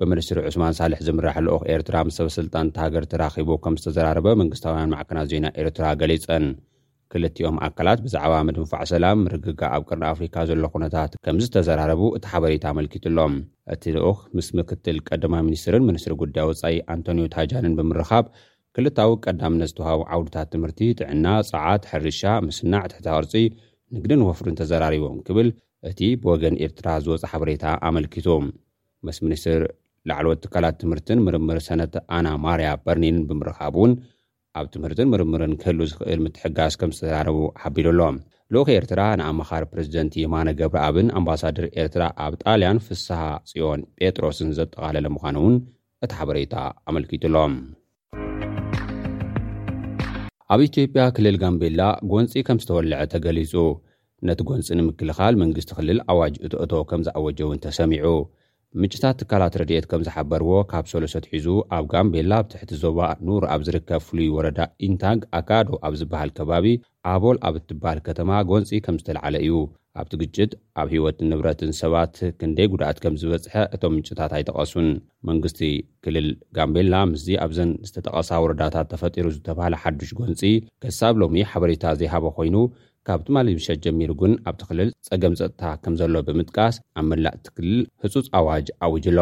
ብሚኒስትሪ ዑስማን ሳልሕ ዝምራሕ ልኡኽ ኤርትራ ምስ ሰበስልጣን እታ ሃገር ተራኺቡ ከም ዝተዘራረበ መንግስታውያን ማዕከናት ዜና ኤርትራ ገሊጸን። ክልቲኦም ኣካላት ብዛዕባ ምድንፋዕ ሰላም፣ ምርግጋእ ኣብ ቀርኒ ኣፍሪካ ዘሎ ኩነታት ከም ዝተዘራረቡ እቲ ሓበሬታ ኣመልኪቱ'ሎ። እቲ ልኡኽ ምስ ምክትል ቀዳማይ ሚኒስትርን ሚኒስትሪ ጉዳይ ወጻኢ ኣንቶንዮ ታጃንን ብምርኻብ ክልታዊ ቀዳምነት ዝተውሃቦም ዓውድታት ትምህርቲ፣ ጥዕና፣ ጸዓት፣ ሕርሻ፣ ምስናዕ ትሕተ ቅርጺ፣ ንግድን ወፍርን ተዘራሪቦም ክብል እቲ ብወገን ኤርትራ ዝወጸ ሓበሬታ ኣመልኪቱ። ምስ ሚኒስትር ላዕለዎት ትካላት ትምህርትን ምርምር ሰነት ኣና ማርያ በርኒን ብምርኻብ እውን ኣብ ትምህርትን ምርምርን ክህሉ ዝኽእል ምትሕጋዝ ከም ዝተዛረቡ ሓቢሩ ኣሎ። ልኡኽ ኤርትራ ንኣማኻሪ ፕረዚደንት የማነ ገብረኣብን ኣምባሳደር ኤርትራ ኣብ ጣልያን ፍስሃ ጽዮን ጴጥሮስን ዘጠቓለለ ምዃኑ እውን እቲ ሓበሬታ ኣመልኪቱ ኣሎ። ኣብ ኢትዮጵያ ክልል ጋምቤላ ጎንፂ ከም ዝተወልዐ ተገሊፁ። ነቲ ጎንፂ ንምክልኻል መንግስቲ ክልል ኣዋጅ እቶ እቶ ከም ዝኣወጀ እውን ተሰሚዑ። ምንጭታት ትካላት ረድኤት ከም ዝሓበርዎ ካብ ሰሉስ ኣትሒዙ ኣብ ጋምቤላ ኣብ ትሕቲ ዞባ ኑር ኣብ ዝርከብ ፍሉይ ወረዳ ኢንታንግ ኣካዶ ኣብ ዝበሃል ከባቢ ኣቦል ኣብ እትበሃል ከተማ ጎንፂ ከም ዝተልዓለ እዩ። ኣብቲ ግጭት ኣብ ህይወትን ንብረትን ሰባት ክንደይ ጉድኣት ከም ዝበፅሐ እቶም ምንጭታት ኣይጠቐሱን። መንግስቲ ክልል ጋምቤላ ምስዚ ኣብዘን ዝተጠቐሳ ወረዳታት ተፈጢሩ ዝተብሃለ ሓዱሽ ጎንፂ ከሳብ ሎሚ ሓበሬታ ዘይሃቦ ኮይኑ ካብ ትማሊ ምሸት ጀሚሩ ግን ኣብቲ ክልል ፀገም ፀጥታ ከም ዘሎ ብምጥቃስ ኣብ መላእ እቲ ክልል ህፁፅ ኣዋጅ ኣዊጁ ኣሎ።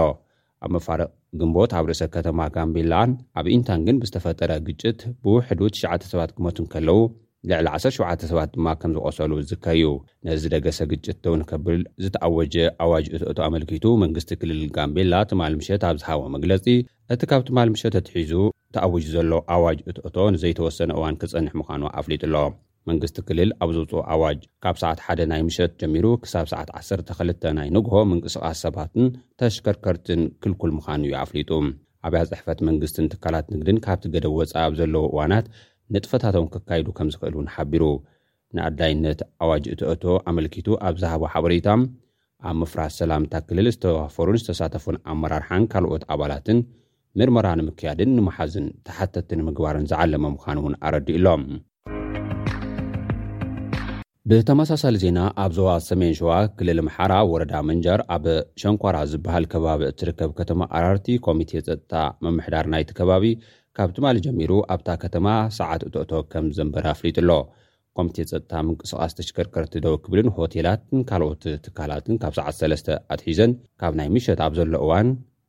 ኣብ መፋርቕ ግንቦት ኣብ ርእሰ ከተማ ጋምቤላ ኣብ ኢንታንግን ብዝተፈጠረ ግጭት ብውሕዱ ትሽዓተ ሰባት ክመቱ እንከለዉ ልዕሊ ዓሰርተ ሸውዓተ ሰባት ድማ ከም ዝቖሰሉ ዝዝከር እዩ። ነዚ ዝደገሰ ግጭት ደው ንከብል ዝተኣወጀ ኣዋጅ እቶእቶ ኣመልኪቱ መንግስቲ ክልል ጋምቤላ ትማል ምሸት ኣብ ዝሃቦ መግለጺ እቲ ካብ ትማል ምሸት ኣትሒዙ ተኣዊጁ ዘሎ ኣዋጅ እቶእቶ ንዘይተወሰነ እዋን ክጸንሕ ምዃኑ ኣፍሊጡ'ሎ። መንግስቲ ክልል ኣብ ዘውጽኦ ኣዋጅ፣ ካብ ሰዓት ሓደ ናይ ምሸት ጀሚሩ ክሳብ ሰዓት ዓሰርተ ክልተ ናይ ንግሆ ምንቅስቓስ ሰባትን ተሽከርከርትን ክልኩል ምዃኑ እዩ ኣፍሊጡ። ኣብያ ጽሕፈት መንግስትን ትካላት ንግድን ካብቲ ገደብ ወጻኢ ኣብ ዘለዉ እዋናት ንጥፈታቶም ከካይዱ ከም ዝኽእል እውን ሓቢሩ። ንኣድላይነት ኣዋጅ እቲ እቶ ኣመልኪቱ ኣብ ዝሃቦ ሓበሬታ፣ ኣብ ምፍራስ ሰላም እታ ክልል ዝተዋፈሩን ዝተሳተፉን ኣመራርሓን ካልኦት ኣባላትን ምርመራ ንምክያድን ንምሓዝን ተሓተቲ ንምግባርን ዝዓለመ ምዃኑ እውን ኣረዲኡ ኣሎ። ብተመሳሳሊ ዜና ኣብ ዞባ ሰሜን ሸዋ ክልል ኣምሓራ ወረዳ ምንጃር ኣብ ሸንኳራ ዝበሃል ከባቢ እትርከብ ከተማ ኣራርቲ ኮሚቴ ፀጥታ ምምሕዳር ናይቲ ከባቢ ካብ ትማሊ ጀሚሩ ኣብታ ከተማ ሰዓት እቶእቶ ከም ዘንበረ ኣፍሊጡ ኣሎ። ኮሚቴ ፀጥታ ምንቅስቓስ ተሽከርከርቲ ደው ክብልን ሆቴላትን ካልኦት ትካላትን ካብ ሰዓት ሰለስተ ኣትሒዘን ካብ ናይ ምሸት ኣብ ዘሎ እዋን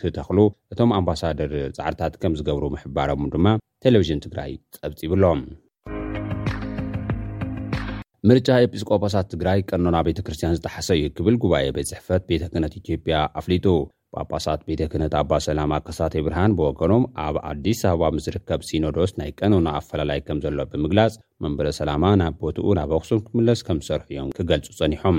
ክተኽሉ እቶም ኣምባሳደር ፃዕርታት ከምዝገብሩ ምሕባሮም ድማ ቴሌቪዥን ትግራይ ፀብፂቡ'ሎ። ምርጫ ኤጲስቆጶሳት ትግራይ ቀኖና ቤተ ክርስቲያን ዝጠሓሰ እዩ ክብል ጉባኤ ቤት ፅሕፈት ቤተ ክህነት ኢትዮጵያ ኣፍሊጡ። ጳጳሳት ቤተ ክህነት ኣባ ሰላማ ከሳቴ ብርሃን ብወገኖም ኣብ ኣዲስ ኣበባ ምስ ዝርከብ ሲኖዶስ ናይ ቀኖና ኣፈላላይ ከም ዘሎ ብምግላፅ መንበረ ሰላማ ናብ ቦትኡ ናብ ኣኽሱም ክምለስ ከም ዝሰርሑ እዮም ክገልፁ ፀኒሖም።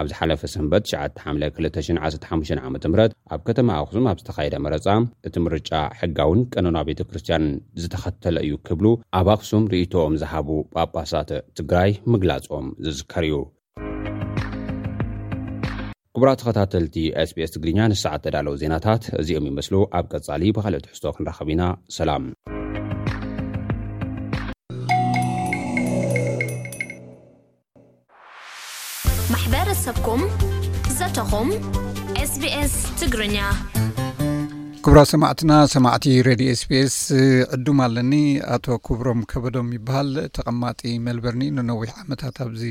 ኣብ ዝሓለፈ ሰንበት ትሽዓተ ሓምለ ክልተ ሽሕን ዓሰርተ ሓሙሽተን ዓመተ ምህረት ኣብ ከተማ ኣኽሱም ኣብ ዝተኻየደ መረፃ እቲ ምርጫ ሕጋውን ቀኖና ቤተ ክርስቲያን ዝተኸተለ እዩ ክብሉ ኣብ ኣኽሱም ርእይቶኦም ዝሃቡ ጳጳሳት ትግራይ ምግላፆም ዝዝከር እዩ። ክቡራት ተኸታተልቲ SBS ትግርኛ ነዚ ሰዓት ተዳለዉ ዜናታት እዚኦም ይመስሉ። ኣብ ቀጻሊ ብኻልእ ትሕዝቶ ክንራኸብ ኢና። ሰላም። ማሕበረሰብኩም ዘተኹም ኤስቢኤስ ትግርኛ ክብራ ሰማዕትና ሰማዕቲ ሬድዮ ስፔስ ዕዱም ኣለኒ ኣቶ ክብሮም ከበዶም ይበሃል ተቐማጢ መልበርኒ ንነዊሕ ዓመታት ኣብዚ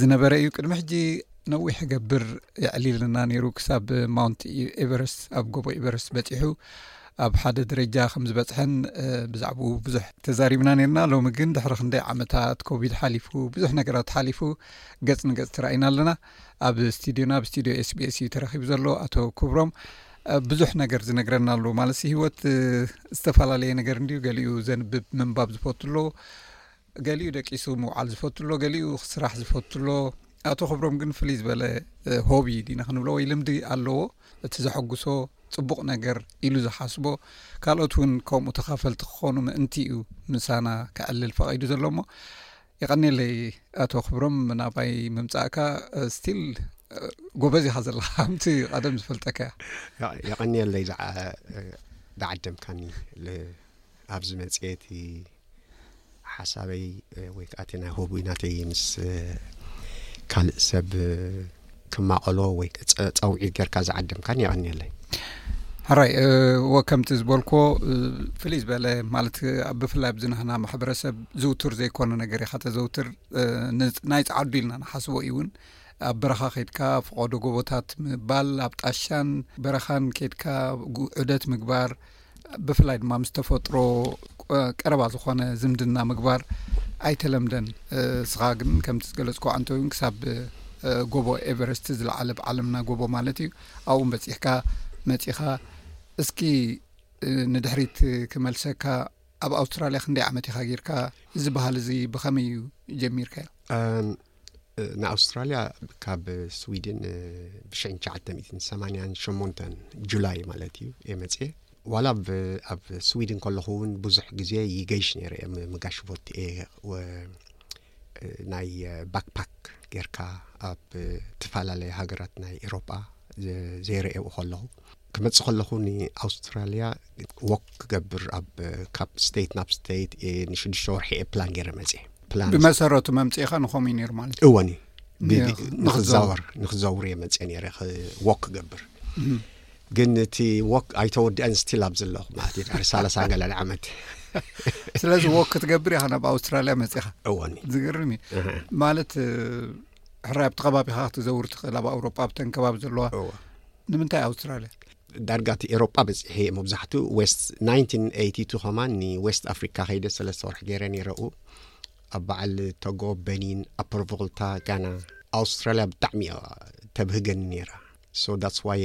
ዝነበረ እዩ ቅድሚ ሕጂ ነዊሕ ገብር የዕሊልና ነይሩ ክሳብ ማውንት ኤቨረስት ኣብ ጎቦ ኤቨረስት በፂሑ ኣብ ሓደ ደረጃ ከም ዝበፅሐን ብዛዕባኡ ብዙሕ ተዛሪብና ነርና ሎሚ ግን ድሕሪ ክንደይ ዓመታት ኮቪድ ሓሊፉ ብዙሕ ነገራት ሓሊፉ ገፅ ንገፅ ተራእና ኣለና ኣብ ስቱድዮና ብ ስቱድዮ ስቢስ እዩ ተረኪቡ ዘሎ ኣቶ ክብሮም ብዙሕ ነገር ዝነግረና ኣሉ ማለት ሂወት ዝተፈላለየ ነገር እንድዩ ገሊኡ ዘንብብ ምንባብ ዝፈቱ ኣሎ ገሊኡ ደቂሱ ምውዓል ዝፈቱ ኣሎ ገሊኡ ስራሕ ዝፈቱ ኣሎ ኣቶ ክብሮም ግን ፍልይ ዝበለ ሆቢ ዲና ክንብሎ ወይ ልምዲ ኣለዎ እቲ ዘሐጉሶ ፅቡቅ ነገር ኢሉ ዝሓስቦ ካልኦት እውን ከምኡ ተካፈልቲ ክኾኑ ምእንቲ እዩ ምሳና ክዕልል ፈቂዱ ዘሎ ሞ ይቀኒለይ ኣቶ ክብሮም ናባይ ምምፃእካ ስቲል ጎበዝ ኢካ ዘለካ ከምቲ ቀደም ዝፈልጠካ እያ የቀኒለይ ዳዓደምካኒ ኣብዚ መፅኤቲ ሓሳበይ ወይ ከዓ እቲ ናይ ህቡይ ናተይ ምስ ካልእ ሰብ ክማቐሎ ወይ ፃውዒት ጌርካ ዝዓደምካን የቐኒየለይ ራይ ወ ከምቲ ዝበልኩ ፍልይ ዝበለ ማለት ብፍላይ ኣብዝናህና ማሕበረሰብ ዝውቱር ዘይኮነ ነገር ኢካ ተዘውትር ናይ ፀዓዱ ኢልና ንሓስቦ እዩ እውን ኣብ በረኻ ከድካ ፍቐዶ ጎቦታት ምባል ኣብ ጣሻን በረኻን ከድካ ዕደት ምግባር ብፍላይ ድማ ምስ ተፈጥሮ ቀረባ ዝኾነ ዝምድና ምግባር ኣይተለምደን እስኻ ግን ከምቲ ዝገለፅኩ ኣንተ ውን ክሳብ ጎቦ ኤቨረስት ዝለዓለ ብዓለምና ጎቦ ማለት እዩ ኣብኡ በፂሕካ መፂኻ እስኪ ንድሕሪት ክመልሰካ ኣብ ኣውስትራልያ ክንደይ ዓመት ኢኻ ጌርካ እዚ በሃል እዚ ብኸመይ እዩ ጀሚርካዮ ንኣውስትራልያ ካብ ስዊድን ብሸን ሸዓተ ሚእትን ሰማንያን ሸሞንተን ጁላይ ማለት እዩ እየ መፅኤ ዋላ ኣብ ስዊድን ከለኹ እውን ብዙሕ ግዜ ይገይሽ ነረ እየ ምጋሽ ቦት እየ ናይ ባክፓክ ጌርካ ኣብ ተፈላለየ ሃገራት ናይ ኤሮጳ ዘይረኤኡ ከለኹ ክመጽእ ከለኹ ንኣውስትራልያ ወክ ክገብር ኣብ ካብ ስተት ናብ ስተት ንሽዱሽተ ወርሒ እየ ፕላን ገይረ መፅ ፕላን ብመሰረቱ መምፅኢኻ ንኸምኡ ነይሩ ማለት እዩ እወኒ ንክዛወር ንክዘውር እየ መፅ ነረ ወክ ክገብር ግን እቲ ወክ ኣይተወዲኣን ስቲል ኣብ ዘለኹ ማለት እዩ ድሕሪ ሳላሳ ገለን ዓመት ስለዚ ወክ ክትገብር ኢኻ ናብ ኣውስትራልያ መፅኻ እወኒ ዝገርም እዩ ማለት ሕራይ ኣብቲ ከባቢኻ ክትዘውር ትኽእል ኣብ ኣውሮጳ ኣብተን ከባቢ ዘለዋ ንምንታይ ኣውስትራልያ ዳርጋ እቲ ኤሮጳ በፂሐ እየ መብዛሕትኡ ዌስት ናይንቲን ኤይቲ ቱ ከማን ንዌስት ኣፍሪካ ከይደ ሰለስተ ወርሒ ገይረ ነይረ ኣብኡ ኣብ በዓል ቶጎ በኒን ኣፐርቮልታ ጋና ኣውስትራልያ ብጣዕሚ እያ ተብህገኒ ነይራ ሶ ዳትስ ዋየ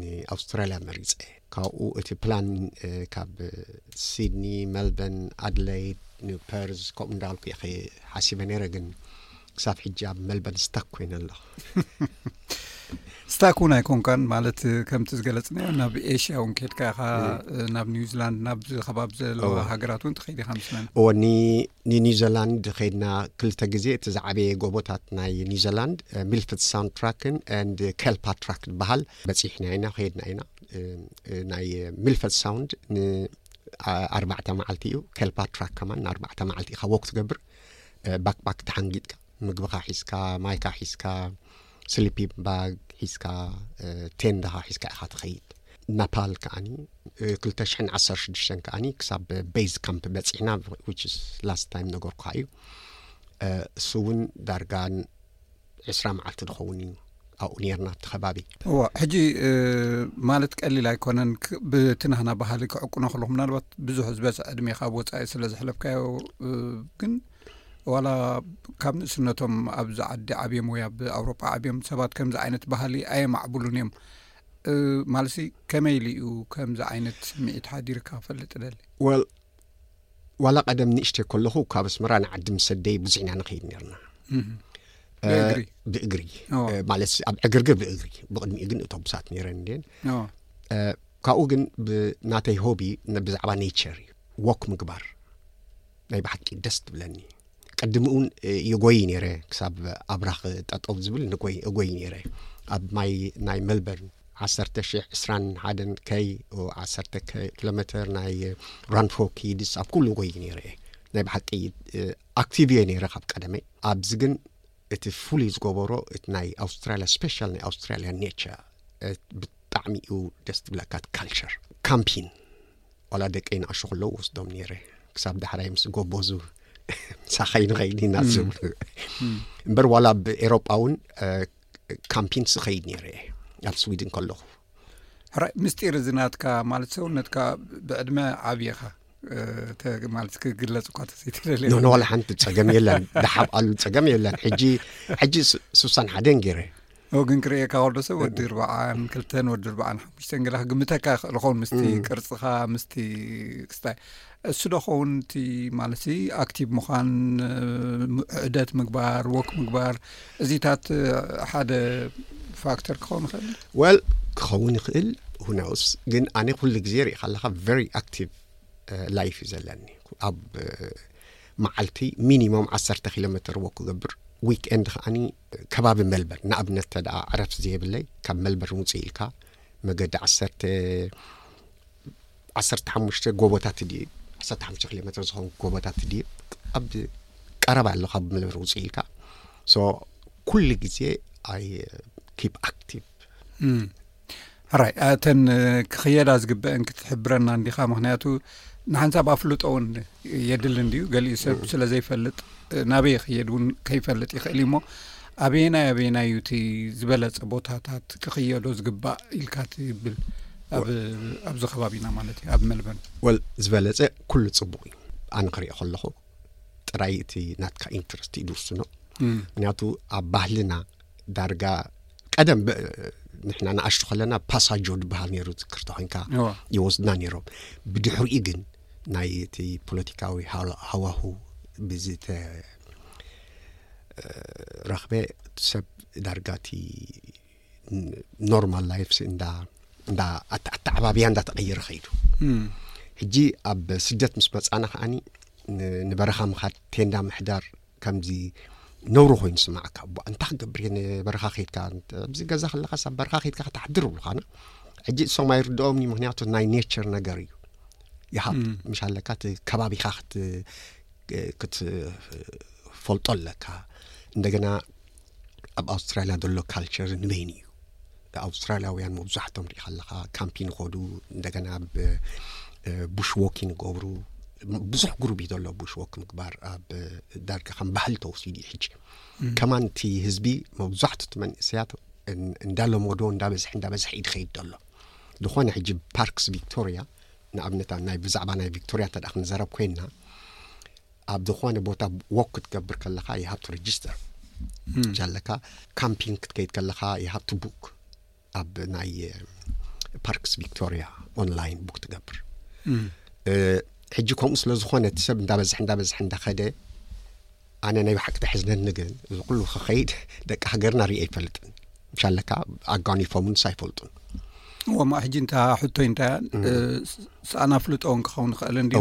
ንኣውስትራልያ መሪፀ ካብኡ እቲ ፕላን ካብ ሲድኒ መልበርን ኣድለይድ ንፐርዝ ከምኡ እንዳበልኩ እየ ሓሲበ ነይረ ግን ክሳብ ሕጂ ኣብ መልበርን ስታክ ኮይነ ኣለኹ ስታክ እውን ኣይኮንካን ማለት ከምቲ ዝገለፅናዮ ናብ ኤሽያ እውን ከድካ ኢኻ ናብ ኒውዚላንድ ናብ ከባቢ ዘለዋ ሃገራት እውን ትኸይድ ኢኻ ምስለ እዎ ንኒውዚላንድ ከይድና ክልተ ግዜ እቲ ዝዓበየ ጎቦታት ናይ ኒውዚላንድ ሚልፍት ሳውንድ ትራክን ንድ ከልፓ ትራክ ዝበሃል በፂሕና ኢና ከይድና ኢና ናይ ሚልፈት ሳውንድ ንኣርባዕተ መዓልቲ እዩ ከልፓ ትራክ ከማ ንኣርባዕተ መዓልቲ ኢኻ ወክ ትገብር ባክባክ ተሓንጊጥካ ምግብኻ ሒዝካ ማይካ ሒዝካ ስሊፒ ባግ ሒዝካ ቴንዳኻ ሒዝካ ኢኻ ትኸይድ ናፓል ከዓኒ 216 ከዓኒ ክሳብ ቤዝ ካምፕ በፂሕና ዊች ላስት ታይም ነገርኩካ እዩ እሱ እውን ዳርጋ ዕስራ መዓልቲ ዝኸውን እዩ ኣብኡ ነርና እቲ ከባቢ እዎ ሕጂ ማለት ቀሊል ኣይኮነን ብትናህና ባህሊ ክዕቁኖ ከለኹ ምናልባት ብዙሕ ዝበዝሐ ዕድሜ ካብ ወፃኢ ስለ ዘሕለፍካዮ ግን ዋላ ካብ ንእስነቶም ኣብዚ ዓዲ ዓብዮም ወይ ኣብ ኣውሮጳ ዓብዮም ሰባት ከምዚ ዓይነት ባህሊ ኣየማዕብሉን እዮም ማለት ከመይ ኢሉ እዩ ከምዚ ዓይነት ስምዒት ሓዲርካ ክፈልጥ ደሊ ዋላ ቀደም ንእሽተይ ከለኹ ካብ ኣስመራ ንዓዲ ምስ ኣደይ ብዙሕ ኢና ንኸይድ ነርና ብእግሪ? እ፣ ብእግሪ ኦ። እ፣ ማለት ኣብ ዕግርግር ብእግሪ ብቕድሚኡ ግን እቶብሳት ነይረን እንዴን ኦ፣ እ፣ ካብኡ ግን ብናተይ ሆቢ ነ- ብዛዕባ ኔቸር እዩ ወክ ምግባር ናይ ብሓቂ ደስ ትብለኒ ቅድም እውን ይጎይ ነይረ ክሳብ ኣብራኽ ጠጠው ዝብል ንጎይ እጎይ ነይረ ኣብ ማይ ናይ መልበርን ዓሰርተ ሽሕ ዕስራን ሓደን ከይ ዓሰርተ ኪሎ ሜተር ናይ ራንፎ ክይድ ኣብ ኩሉ ጎይ ነይረ እየ ናይ ብሓቂ ኣክቲቭ እየ ነይረ ካብ ቀደመይ ኣብዚ ግን እቲ ፍሉይ ዝገበሮ እቲ ናይ ኣውስትራልያ ስፔሻል ናይ ኣውስትራልያ ኔቸር ብጣዕሚ እዩ ደስ ትብለካ ካልቸር ካምፒን ዋላ ደቀይ ንኣሹ ክለዉ ወስዶም ነይረ ክሳብ ዳሕራይ ምስ ጎቦዙ ሳኸይ ንኸይኒ ናዝብሉ እምበር ዋላ ብ ኤሮጳ እውን ካምፒን ስኸይድ ነይረ እየ ኣብ ስዊድን ከለኹ ሕራይ ምስጢር እዚ ናትካ ማለት ሰውነትካ ብዕድመ ዓብኻ ማለት ክግለፅ እኳ ተዘይተደልዋላ ሓንቲ ፀገም የለን ዳሓብ ኣሉ ፀገም የለን ሕጂ ሕጂ ስሳን ሓደን ገይረ ን ግን ክርእየካ ከሎ ሰብ ወዲ ርባዓን ክልተን ወዲ ርባዓን ሓሙሽተን ገላ ክግምተካ ይኽእል ኸውን ምስ ቅርፅኻ ምስ ክስታይ እሱ ዶ ኸውን እቲ ማለት ኣክቲቭ ምዃን ዕደት ምግባር ወክ ምግባር እዚታት ሓደ ፋክተር ክኸውን ይኽእል ወል ክኸውን ይኽእል ሁነውስ ግን ኣነ ኩሉ ግዜ ርኢካ ኣለካ ቨሪ ኣክቲቭ ላይፍ እዩ ዘለኒ ኣብ መዓልቲ ሚኒሞም ዓሰርተ ኪሎ ሜተር ወክ ክገብር ዊክ ኤንድ ከዓኒ ከባቢ መልበርን ንኣብነት ተደኣ ዕረፍቲ ዘየብለይ ካብ መልበርን ውፅእ ኢልካ መገዲ ዓሰርተ ዓሰርተ ሓሙሽተ ጎቦታት ድዩ ዓሰርተ ሓሙሽተ ኪሎ ሜትር ዝኾን ጎቦታት ድዩ ኣብ ቀረባ ኣሎ ካብ መልበርን ውፅእ ኢልካ ሶ ኩሉ ግዜ ኣይ ኪፕ ኣክቲቭ ሕራይ እተን ክኽየዳ ዝግበአን ክትሕብረና እንዲኻ ምክንያቱ ንሓንሳብ ኣፍልጦ እውን የድሊ እንድዩ ገሊኡ ሰብ ስለ ዘይፈልጥ ናበይ ይኽየድ እውን ከይፈልጥ ይኽእል እዩሞ ኣበየናይ ኣበየናይ እዩ እቲ ዝበለፀ ቦታታት ክኽየዶ ዝግባእ ኢልካ ትብል ኣብዚ ከባቢና ማለት እዩ ኣብ መልበን ወል ዝበለፀ ኩሉ ፅቡቅ እዩ ኣነ ክሪኦ ከለኹ ጥራይ እቲ ናትካ ኢንትረስት እዩ ዝውስኖ ምክንያቱ ኣብ ባህልና ዳርጋ ቀደም ንሕና ንኣሽቱ ከለና ፓሳጆ ዝበሃል ነይሩ ዝክርተ ኮንካ ይወስድና ነይሮም ብድሕሪኡ ግን ናይ እቲ ፖለቲካዊ ሃዋሁ ብዝተረኽበ ሰብ ዳርጋ እቲ ኖርማል ላይፍስ እንዳ እንዳ ኣተዓባብያ እንዳተቐየረ ኸይዱ ሕጂ ኣብ ስደት ምስ መፃና ከዓኒ ንበረኻ ምኻድ ቴንዳ ምሕዳር ከምዚ ነውሪ ኮይኑ ስማዕካ ኣቦ እንታይ ክገብር እየ በረኻ ከድካ ኣብዚ ገዛ ከለካ ሳብ በረኻ ከድካ ክትሓድር ብሉካና ሕጂ እሶም ኣይርድኦም እዩ ምክንያቱ ናይ ኔቸር ነገር እዩ ይሃብ ምሽ ኣለካ እቲ ከባቢካ ክትፈልጦ ኣለካ እንደገና ኣብ ኣውስትራልያ ዘሎ ካልቸር ንበይኑ እዩ ኣውስትራልያውያን መብዛሕቶም ሪኢኻ ኣለኻ ካምፒ ንኸዱ እንደገና ብ ቡሽ ዎክ ንገብሩ ብዙሕ ጉሩብ እዩ ዘሎ ቡሽ ዎክ ምግባር ኣብ ዳርጋ ከም ባህሊ ተወሲዱ እዩ ሕጂ ከማን እቲ ህዝቢ መብዛሕቱ እቲ መንእሰያት እንዳለመዶ እንዳበዝሒ እንዳበዝሒ እዩ ድኸይድ ዘሎ ዝኾነ ሕጂ ፓርክስ ቪክቶርያ ንኣብነት ናይ ብዛዕባ ናይ ቪክቶርያ እንተ ክንዘረብ ኮይንና ኣብ ዝኾነ ቦታ ወክ ክትገብር ከለኻ ይሃብቱ ሬጅስተር ጃለካ ካምፒንግ ክትከይድ ከለኻ ይሃብቱ ቡክ ኣብ ናይ ፓርክስ ቪክቶሪያ ኦንላይን ቡክ ትገብር ሕጂ ከምኡ ስለ ዝኾነ እቲ ሰብ እንዳበዝሕ እንዳበዝሕ እንዳኸደ ኣነ ናይ ብሓቂ ተሕዝነኒ ግን እዚ ኩሉ ክኸይድ ደቂ ሃገርና ርእ ኣይፈልጥን ሻለካ ኣጋኒፎምን ሳይፈልጡን እዎማ ሕጂ እንታ ሕቶይ እንታይ ሰኣና ፍልጦ ውን ክኸውን ይኽእል እንዲ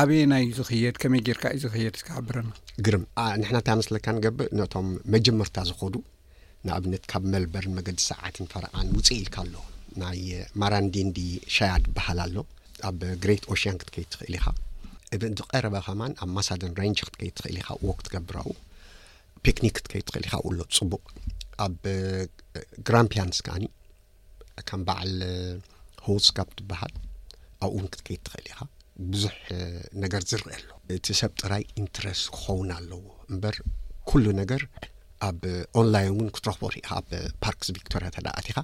ኣበየናይ እዩ ዝኽየድ ከመይ ጌርካ እዩ ዝኽየድ እስከ ሓብረና። ግርም ንሕና እንታይ መስለካ ንገብእ ነቶም መጀመርታ ዝኸዱ ንኣብነት ካብ መልበርን መገዲ ሰዓትን ፈረቓን ውጽእ ኢልካ ኣሎ ናይ ማራንዲንዲ ሻያድ በሃል ኣሎ ኣብ ግሬት ኦሽያን ክትከይድ ትኽእል ኢኻ እብ ዝቐረበ ከማን ኣብ ማሳደን ሬንጅ ክትከይድ ትኽእል ኢኻ ዎክ ትገብር ኣብኡ ፒክኒክ ክትከይድ ትኽእል ኢኻ ኣብኡ ኣሎ ጽቡቕ ኣብ ግራምፒያንስ ከዓኒ ከም በዓል ህውፅ ካብ ትበሃል ኣብኡ እውን ክትከይድ ትኽእል ኢኻ ብዙሕ ነገር ዝርአ ኣሎ እቲ ሰብ ጥራይ ኢንትረስት ክኸውን ኣለዎ እምበር ኩሉ ነገር ኣብ ኦንላይን እውን ክትረኽቦ ርኢኻ ኣብ ፓርክስ ቪክቶርያ ተደኣትኻ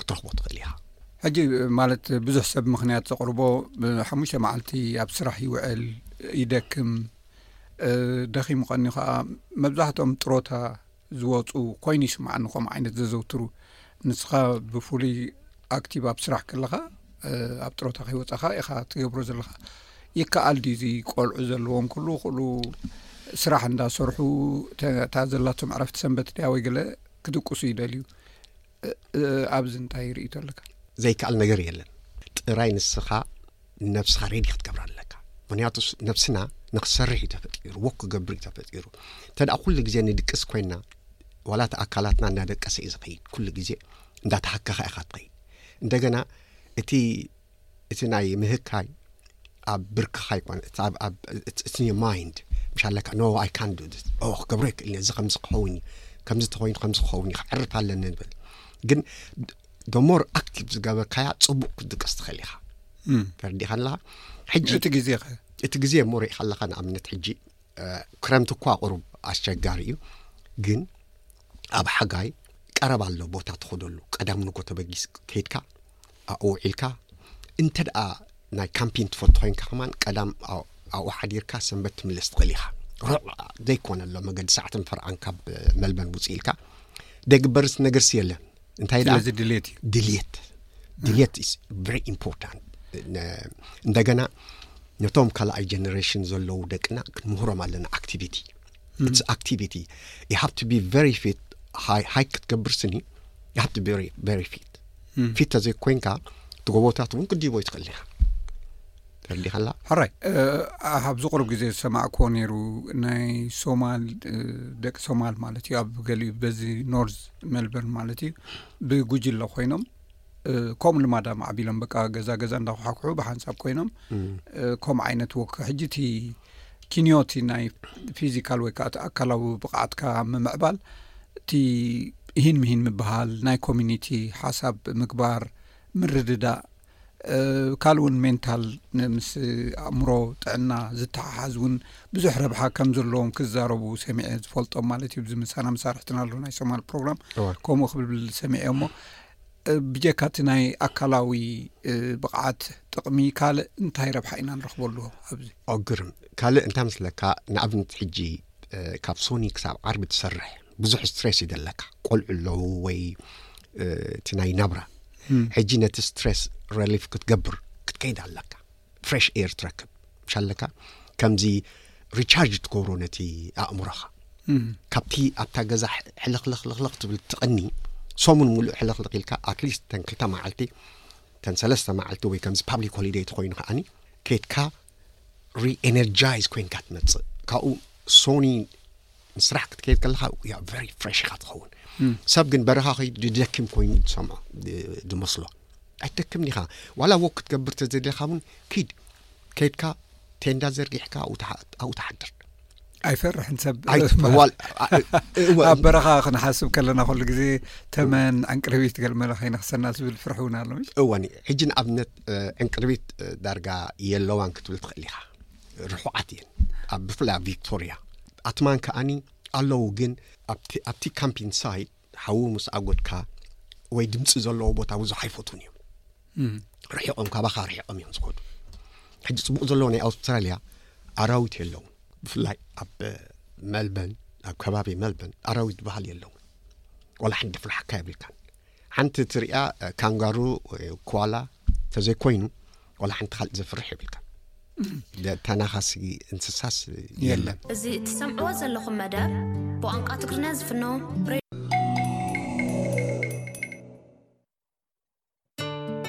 ክትረኽቦ ትኽእል ኢኻ ሕጂ ማለት ብዙሕ ሰብ ምክንያት ዘቕርቦ ሓሙሽተ መዓልቲ ኣብ ስራሕ ይውዕል ይደክም ደኺም ቐኒ ከዓ መብዛሕትኦም ጥሮታ ዝወጹ ኮይኑ ይስምዓኒ ከምኡ ዓይነት ዘዘውትሩ ንስኻ ብፍሉይ ኣክቲቭ ኣብ ስራሕ ከለኻ ኣብ ጥሮታ ከይወፃኻ ኢኻ ትገብሮ ዘለኻ ይከኣል ድዩ እዚ ቆልዑ ዘለዎም ኩሉ ኩሉ ስራሕ እንዳሰርሑ እታ ዘላቶም ዕረፍቲ ሰንበት ድያ ወይ ገለ ክድቅሱ ይደልዩ ኣብዚ እንታይ ርእይቶ ኣለካ? ዘይከኣል ነገር የለን ጥራይ ንስኻ ነብስኻ ሬዲ ክትገብራ ኣለካ ምክንያቱ ነብስና ንክትሰርሕ እዩ ተፈጢሩ ወክ ክገብር እዩ ተፈጢሩ እንተ ኩሉ ግዜ ንድቅስ ኮይና ዋላ እቲ ኣካላትና እናደቀሰ እዩ ዝኸይድ ኩሉ ግዜ እንዳተሃከኻ ኢኻ ትኸይድ እንደገና እቲ እቲ ናይ ምህካይ ኣብ ብርክኻ ኣይኮነ እቲ ማይንድ ምሽ ኣለካ ኖ ኣይ ካን ዱ ክገብሮ ይክእል እዚ ከምዚ ክኸውን እዩ ከምዚ ተኮይኑ ከምዚ ክኸውን እዩ ክዕርፍ ኣለኒ ንብል ግን ደሞር ኣክቲቭ ዝገበርካያ ፅቡቅ ክትድቀስ ትኽእል ኢኻ ተረዲኻ ኣለኻ ሕጂ እቲ ግዜ እቲ ግዜ እሞ ሪኢኻ ኣለኻ ንኣብነት ሕጂ ክረምቲ እኳ ቅሩብ ኣስቸጋሪ እዩ ግን ኣብ ሓጋይ ቀረባ ኣሎ ቦታ ትኸደሉ ቀዳም ንጎ ተበጊስ ከይድካ ኣብኡ ውዒልካ እንተድኣ ናይ ካምፒን ትፈቱ ኮይንካ ከማን ቀዳም ኣብኡ ሓዲርካ ሰንበት ትምለስ ትኽእል ኢኻ ርሑቕ ዘይኮነ ኣሎ መገዲ ሰዓትን ፈርዓን ካብ መልበን ውፅእ ኢልካ ደግበርስ ነገርስ የለን እንታይ ደኣ ስለዚ ድሌት እዩ ድልየት ድልየት ኢስ ቨሪ ኢምፖርታንት እንደገና ነቶም ካልኣይ ጀነሬሽን ዘለዉ ደቅና ክንምህሮም ኣለና ኣክቲቪቲ ኢትስ ኣክቲቪቲ ዩ ሃቭ ቱ ቢ ቨሪ ፊት ሃይክ ክትገብር ስኒ ዩ ሃቭ ቱ ቢ ቨሪ ፊት ፊት ተዘይኮይንካ ትጎቦታት እውን ክድይቦ ይትኽእል ኢኻ ተረዲኻላ ሕራይ ኣብዚ ቅሩብ ግዜ ዝሰማዕክዎ ነይሩ ናይ ሶማል ደቂ ሶማል ማለት እዩ ኣብ ገሊኡ በዚ ኖርዝ መልበርን ማለት እዩ ብጉጅለ ኮይኖም ከምኡ ልማዳ ማዕቢሎም በቃ ገዛ ገዛ እንዳኩሓኩሑ ብሓንሳብ ኮይኖም ከምኡ ዓይነት ወክ ሕጂ እቲ ኪንዮ እቲ ናይ ፊዚካል ወይ ከዓቲ ኣካላዊ ብቕዓትካ ምምዕባል እቲ እሂን ምሂን ምበሃል ናይ ኮሚኒቲ ሓሳብ ምግባር ምርድዳእ ካልእ እውን ሜንታል ምስ ኣእምሮ ጥዕና ዝተሓሓዝ እውን ብዙሕ ረብሓ ከም ዘለዎም ክዛረቡ ሰሚዐ ዝፈልጦም ማለት እዩ ዝምሳና መሳርሕትና ኣሎ ናይ ሰማል ፕሮግራም ከምኡ ክብልብል ሰሚዐ እሞ ብጀካ እቲ ናይ ኣካላዊ ብቕዓት ጥቕሚ ካልእ እንታይ ረብሓ ኢና ንረኽበሉ ኣብዚ? ግርም ካልእ እንታይ መስለካ ንኣብነት ሕጂ ካብ ሶኒ ክሳብ ዓርቢ ትሰርሕ ብዙሕ ስትሬስ እዩ ዘለካ ቆልዑ ኣለዉ ወይ እቲ ናይ ናብራ ሕጂ ነቲ ስትሬስ ረሊፍ ክትገብር ክትከይድ ኣለካ ፍረሽ ኤር ትረክብ ሻለካ ከምዚ ሪቻርጅ ትገብሮ ነቲ ኣእምሮኻ ካብቲ ኣብታ ገዛ ሕልኽልኽልኽልኽ ትብል ትቕኒ ሰሙን ሙሉእ ሕልኽልኽ ኢልካ ኣትሊስት ተን ክልተ መዓልቲ ተን ሰለስተ መዓልቲ ወይ ከምዚ ፓብሊክ ሆሊደይ ተኮይኑ ከዓኒ ከይትካ ሪኤነርጃይዝ ኮይንካ ትመፅእ ካብኡ ሶኒ ንስራሕ ክትከይድ ከለኻ ያ ቨሪ ፍሬሽ ኢኻ ትኸውን ሰብ ግን በረኻ ከይዱ ድደክም ኮይኑ ዝሰምዖ ዝመስሎ ኣይትደክምን ኢኻ ዋላ ወክ ክትገብር ተዘድለኻ እውን ኪድ ከይድካ ቴንዳ ዘርጊሕካ ኣብኡ ተሓድር ኣይፈርሕን ሰብ ኣብ በረኻ ክንሓስብ ከለና ከሉ ግዜ ተመን ዕንቅርቢት ገልመለ ከይነክሰና ዝብል ፍርሒ እውን ኣሎ እወኒ ሕጂ ንኣብነት ዕንቅርቢት ዳርጋ የለዋን ክትብል ትኽእል ኢኻ ርሑቓት እየን ኣብ ብፍላይ ኣብ ቪክቶርያ ኣትማን ከዓኒ ኣለዉ ግን ኣብቲ ካምፒን ሳይድ ሓዊ ምስ ኣጎድካ ወይ ድምፂ ዘለዎ ቦታ ብዙሕ ኣይፈትዉን እዮም ርሒቆም ካባኻ ርሒቆም እዮም ዝኸዱ ሕጂ ፅቡቅ ዘለዎ ናይ ኣውስትራልያ ኣራዊት የለውን ብፍላይ ኣብ መልበን ኣብ ከባቢ መልበን ኣራዊት ዝበሃል የለውን ዋላ ሓንቲ ፍርሓካ የብልካን ሓንቲ ትሪኣ ካንጋሩ ወይ ኳላ ተዘይኮይኑ ዋላ ሓንቲ ካልእ ዘፍርሕ የብልካ ተናኻሲ እንስሳስ የለን እዚ እትሰምዕዎ ዘለኹም መደብ ብቋንቋ ትግርኛ ዝፍኖ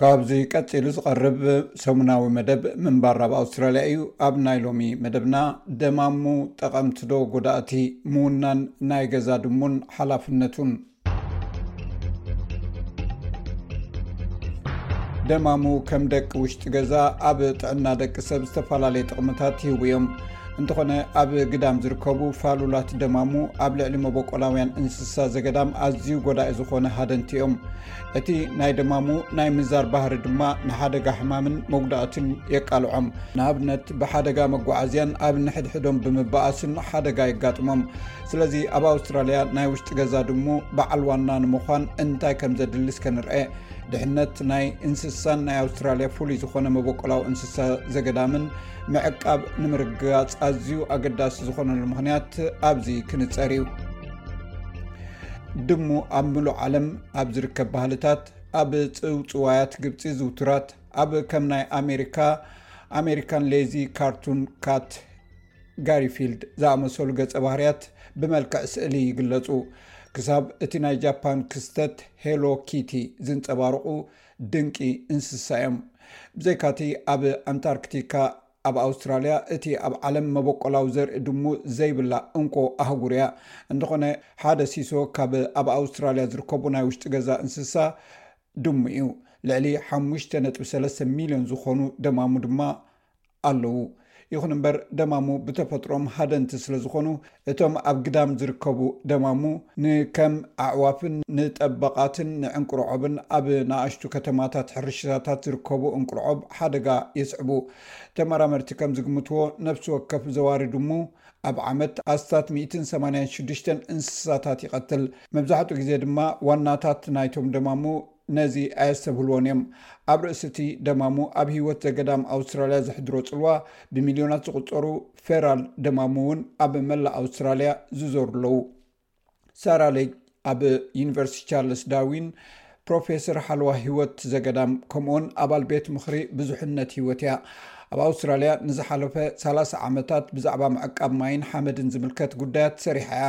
ካብዚ ቀፂሉ ዝቐርብ ሰሙናዊ መደብ ምንባር ኣብ ኣውስትራልያ እዩ ኣብ ናይ ሎሚ መደብና ደማሙ ጠቐምቲዶ ጎዳእቲ ምውናን ናይ ገዛ ድሙን ሓላፍነቱን ደማሙ ከም ደቂ ውሽጢ ገዛ ኣብ ጥዕና ደቂ ሰብ ዝተፈላለዩ ጥቕምታት ይህቡ እዮም እንተኾነ ኣብ ግዳም ዝርከቡ ፋሉላት ደማሙ ኣብ ልዕሊ መበቆላውያን እንስሳ ዘገዳም ኣዝዩ ጎዳኢ ዝኾነ ሃደንቲ እዮም እቲ ናይ ደማሙ ናይ ምዛር ባህሪ ድማ ንሓደጋ ሕማምን መጉዳእትን የቃልዖም ንኣብነት ብሓደጋ መጓዓዝያን ኣብ ንሕድሕዶም ብምበኣስን ሓደጋ የጋጥሞም ስለዚ ኣብ ኣውስትራልያ ናይ ውሽጢ ገዛ ድሙ በዓል ዋና ንምዃን እንታይ ከም ዘድሊ ስከ ንርአ ድሕነት ናይ እንስሳን ናይ ኣውስትራልያ ፍሉይ ዝኾነ መበቆላዊ እንስሳ ዘገዳምን ምዕቃብ ንምርግጋፅ ኣዝዩ ኣገዳሲ ዝኾነሉ ምኽንያት ኣብዚ ክንፀር እዩ ድሙ ኣብ ምሉእ ዓለም ኣብ ዝርከብ ባህልታት ኣብ ፅውፅዋያት ግብፂ ዝውቱራት ኣብ ከም ናይ ኣሜሪካ ኣሜሪካን ሌዚ ካርቱን ካት ጋሪፊልድ ዝኣመሰሉ ገፀ ባህርያት ብመልክዕ ስእሊ ይግለፁ ክሳብ እቲ ናይ ጃፓን ክስተት ሄሎ ኪቲ ዝንፀባርቑ ድንቂ እንስሳ እዮም። ብዘይካቲ ኣብ ኣንታርክቲካ ኣብ ኣውስትራልያ እቲ ኣብ ዓለም መበቆላዊ ዘርኢ ድሙ ዘይብላ እንኮ ኣህጉር እያ። እንተኾነ ሓደ ሲሶ ካብ ኣብ ኣውስትራልያ ዝርከቡ ናይ ውሽጢ ገዛ እንስሳ ድሙ እዩ። ልዕሊ ሓሙሽተ ነጥቢ ሰለስተ ሚልዮን ዝኾኑ ደማሙ ድማ ኣለዉ። ይኹን እምበር ደማሙ ብተፈጥሮም ሃደንቲ ስለ ዝኾኑ እቶም ኣብ ግዳም ዝርከቡ ደማሙ ንከም ኣዕዋፍን ንጠበቓትን ንዕንቁርዖብን ኣብ ንኣሽቱ ከተማታት ሕርሽታታት ዝርከቡ እንቁርዖብ ሓደጋ የስዕቡ። ተመራመርቲ ከም ዝግምትዎ ነፍሲ ወከፍ ዘዋሪ ድሙ ኣብ ዓመት ኣስታት ሚእትን ሰማንያን ሽዱሽተን እንስሳታት ይቐትል። መብዛሕትኡ ግዜ ድማ ዋናታት ናይቶም ደማሙ ነዚ ኣየስተብህልዎን እዮም። ኣብ ርእሲ እቲ ደማሙ ኣብ ህይወት ዘገዳም ኣውስትራልያ ዘሕድሮ ጽልዋ፣ ብሚልዮናት ዝቝጸሩ ፌራል ደማሙ እውን ኣብ መላእ ኣውስትራልያ ዝዞሩ ኣለዉ። ሳራ ሌጅ ኣብ ዩኒቨርሲቲ ቻርለስ ዳርዊን ፕሮፌሰር ሓለዋ ህይወት ዘገዳም ከምኡውን ኣባል ቤት ምኽሪ ብዙሕነት ህይወት እያ። ኣብ ኣውስትራልያ ንዝሓለፈ ሰላሳ ዓመታት ብዛዕባ ምዕቃብ ማይን ሓመድን ዝምልከት ጉዳያት ሰሪሓ እያ።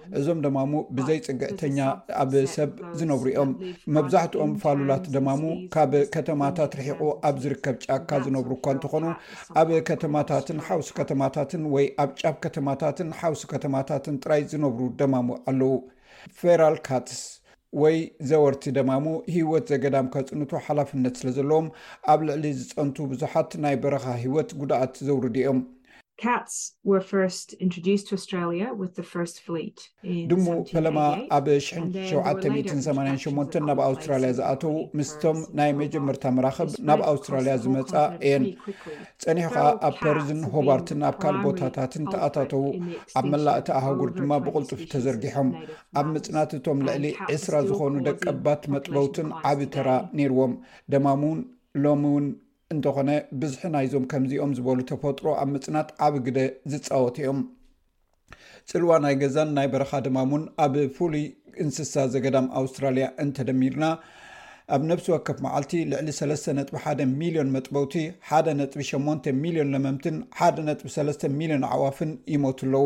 እዞም ደማሙ ብዘይ ፅግዕተኛ ኣብ ሰብ ዝነብሩ እዮም። መብዛሕትኦም ፋሉላት ደማሙ ካብ ከተማታት ርሒቑ ኣብ ዝርከብ ጫካ ዝነብሩ እኳ እንተኾኑ ኣብ ከተማታትን ሓውሲ ከተማታትን ወይ ኣብ ጫፍ ከተማታትን ሓውሲ ከተማታትን ጥራይ ዝነብሩ ደማሙ ኣለዉ። ፌራል ካትስ ወይ ዘወርቲ ደማሙ ህይወት ዘገዳም ከፅንቱ ሓላፍነት ስለ ዘለዎም ኣብ ልዕሊ ዝፀንቱ ብዙሓት ናይ በረኻ ህይወት ጉድኣት ዘውርዱ እዮም። ድሙ ፈለማ ኣብ 1788 ናብ ኣውስትራልያ ዝኣተዉ ምስቶም ናይ መጀመርታ መራክብ ናብ ኣውስትራልያ ዝመፃ እየን ፀኒሑ ከዓ ኣብ ፐርዝን ሆባርትን ኣብ ካል ቦታታትን ተኣታተዉ ኣብ መላእቲ ኣሃጉር ድማ ብቕልጡፍ ተዘርጊሖም ኣብ ምፅናት እቶም ልዕሊ ዕስራ ዝኾኑ ደቀባት መጥበውትን ዓብ ተራ ነይርዎም ደማም ውን ሎሚ ውን እንተኾነ ብዝሒ ናይዞም ከምዚኦም ዝበሉ ተፈጥሮ ኣብ ምጽናት ዓቢ ግደ ዝጻወቱ እዮም። ጽልዋ ናይ ገዛን ናይ በረኻ ድማም እውን ኣብ ፍሉይ እንስሳ ዘገዳም ኣውስትራልያ እንተደሚርና ኣብ ነብሲ ወከፍ መዓልቲ ልዕሊ 3.1 ሚልዮን መጥበውቲ፣ 1.8 ሚልዮን ለመምትን 1.3 ሚልዮን ኣዕዋፍን ይሞቱ ኣለዉ።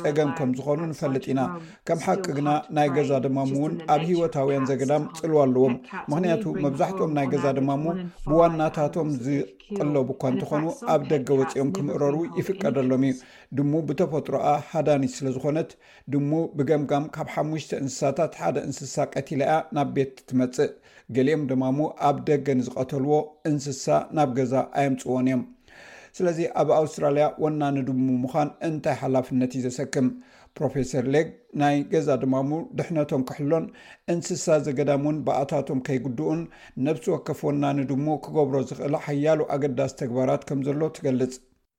ፀገም ከም ዝኾኑ ንፈልጥ ኢና ከም ሓቂ ግና ናይ ገዛ ደማሙ እውን ኣብ ሂወታውያን ዘገዳም ፅልዋ ኣለዎም ምክንያቱ መብዛሕትኦም ናይ ገዛ ደማሙ ብዋናታቶም ዝቅለቡ እኳ እንተኾኑ ኣብ ደገ ወፂኦም ክምእረሩ ይፍቀደሎም እዩ ድሙ ብተፈጥሮኣ ሃዳኒት ስለዝኾነት ድሙ ብገምጋም ካብ ሓሙሽተ እንስሳታት ሓደ እንስሳ ቀቲላ እያ ናብ ቤት ትመፅእ ገሊኦም ደማሞ ኣብ ደገ ንዝቐተልዎ እንስሳ ናብ ገዛ ኣየምጽዎን እዮም። ስለዚ ኣብ ኣውስትራልያ ወናኒ ድሙ ምዃን እንታይ ሓላፍነት እዩ ዘሰክም? ፕሮፌሰር ሌግ ናይ ገዛ ድማሙ ድሕነቶም ክሕሎን እንስሳ ዘገዳም እውን ብኣታቶም ከይጉድኡን ነብሲ ወከፍ ወናኒ ድሙ ክገብሮ ዝኽእል ሓያሎ ኣገዳሲ ተግባራት ከም ዘሎ ትገልጽ።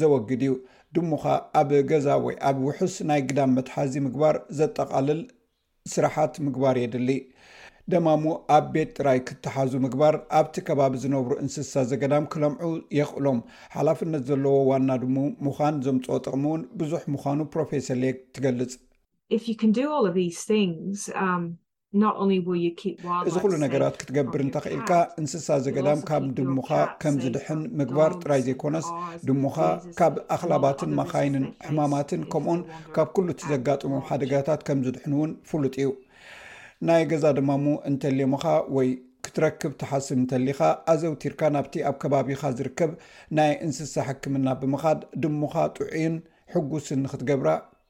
ዘወግድ እዩ። ድሙኻ ኣብ ገዛ ወይ ኣብ ውሑስ ናይ ግዳም መትሓዚ ምግባር ዘጠቓልል ስራሓት ምግባር የድሊ። ደማሙ ኣብ ቤት ጥራይ ክተሓዙ ምግባር ኣብቲ ከባቢ ዝነብሩ እንስሳ ዘገዳም ክለምዑ የኽእሎም። ሓላፍነት ዘለዎ ዋና ድሙ ምዃን ዘምጽኦ ጥቕሚ እውን ብዙሕ ምዃኑ ፕሮፌሰር ሌክ ትገልጽ። If you can do all of these things, um, እዚ ኩሉ ነገራት ክትገብር እንተኽኢልካ እንስሳ ዘገዳም ካብ ድሙኻ ከም ዝድሕን ምግባር ጥራይ ዘይኮነስ ድሙኻ ካብ ኣኽላባትን ማካይንን ሕማማትን ከምኡውን ካብ ኩሉ እቲ ዘጋጥሞም ሓደጋታት ከም ዝድሕን እውን ፍሉጥ እዩ ናይ ገዛ ድማሙ እንተልዮምኻ ወይ ክትረክብ ትሓስብ እንተሊኻ ኣዘውቲርካ ናብቲ ኣብ ከባቢኻ ዝርከብ ናይ እንስሳ ሕክምና ብምኻድ ድሙኻ ጥዑይን ሕጉስን ንክትገብራ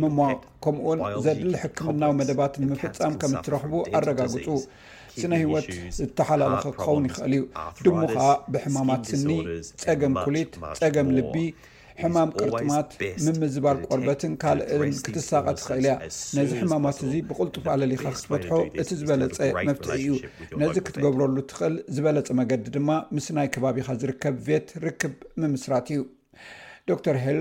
ምሟቕ ከምኡውን ዘድሊ ሕክምናዊ መደባት ንምፍፃም ከም እትረኽቡ ኣረጋግፁ ስነ ህይወት ዝተሓላለኸ ክኸውን ይኽእል እዩ ድሞ ከዓ ብሕማማት ስኒ ፀገም ኩሊት ፀገም ልቢ ሕማም ቅርጥማት ምምዝባል ቆርበትን ካልእን ክትሳቐ ትኽእል እያ ነዚ ሕማማት እዚ ብቕልጡፍ ኣለሊኻ ክትፈትሖ እቲ ዝበለፀ መፍትሒ እዩ ነዚ ክትገብረሉ ትኽእል ዝበለፀ መገዲ ድማ ምስ ናይ ከባቢኻ ዝርከብ ቬት ርክብ ምምስራት እዩ ዶር ሄል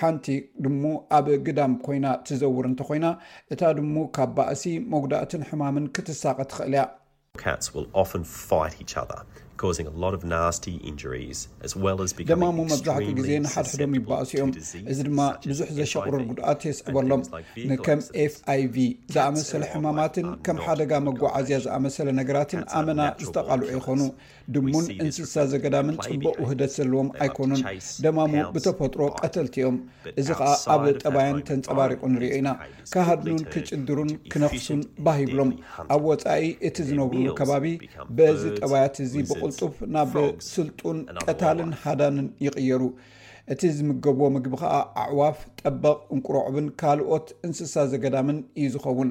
ሓንቲ ድሙ ኣብ ግዳም ኮይና ትዘውር እንተኾይና፣ እታ ድሙ ካብ ባእሲ፣ መጉዳእትን ሕማምን ክትሳቐ ትኽእል እያ። ደማሙ መብዛሕትኡ ግዜ ንሓድሕዶም ይባእሱ እዮም፣ እዚ ድማ ብዙሕ ዘሸቑርር ጉድኣት የስዕበሎም። ንከም FIV ዝኣመሰለ ሕማማትን ከም ሓደጋ መጓዓዝያ ዝኣመሰለ ነገራትን ኣመና ዝተቓልዑ ይኾኑ። ድሙን እንስሳ ዘገዳምን ጽቡቕ ውህደት ዘለዎም ኣይኰኑን፣ ደማሙ ብተፈጥሮ ቀተልቲ እዮም፣ እዚ ኸኣ ኣብ ጠባያን ተንጸባሪቑ ንርእዮ ኢና። ክሃድኑን ክጭድሩን ክነኽሱን ባህ ይብሎም። ኣብ ወጻኢ እቲ ዝነብሩሉ ከባቢ በዚ ጠባያት እዚ ብቕልጡፍ ናብ ስልጡን ቀታልን ሃዳንን ይቕየሩ። እቲ ዝምገብዎ ምግቢ ኸኣ ኣዕዋፍ፣ ጠበቕ፣ እንቁሮዖብን ካልኦት እንስሳ ዘገዳምን እዩ ዝኸውን።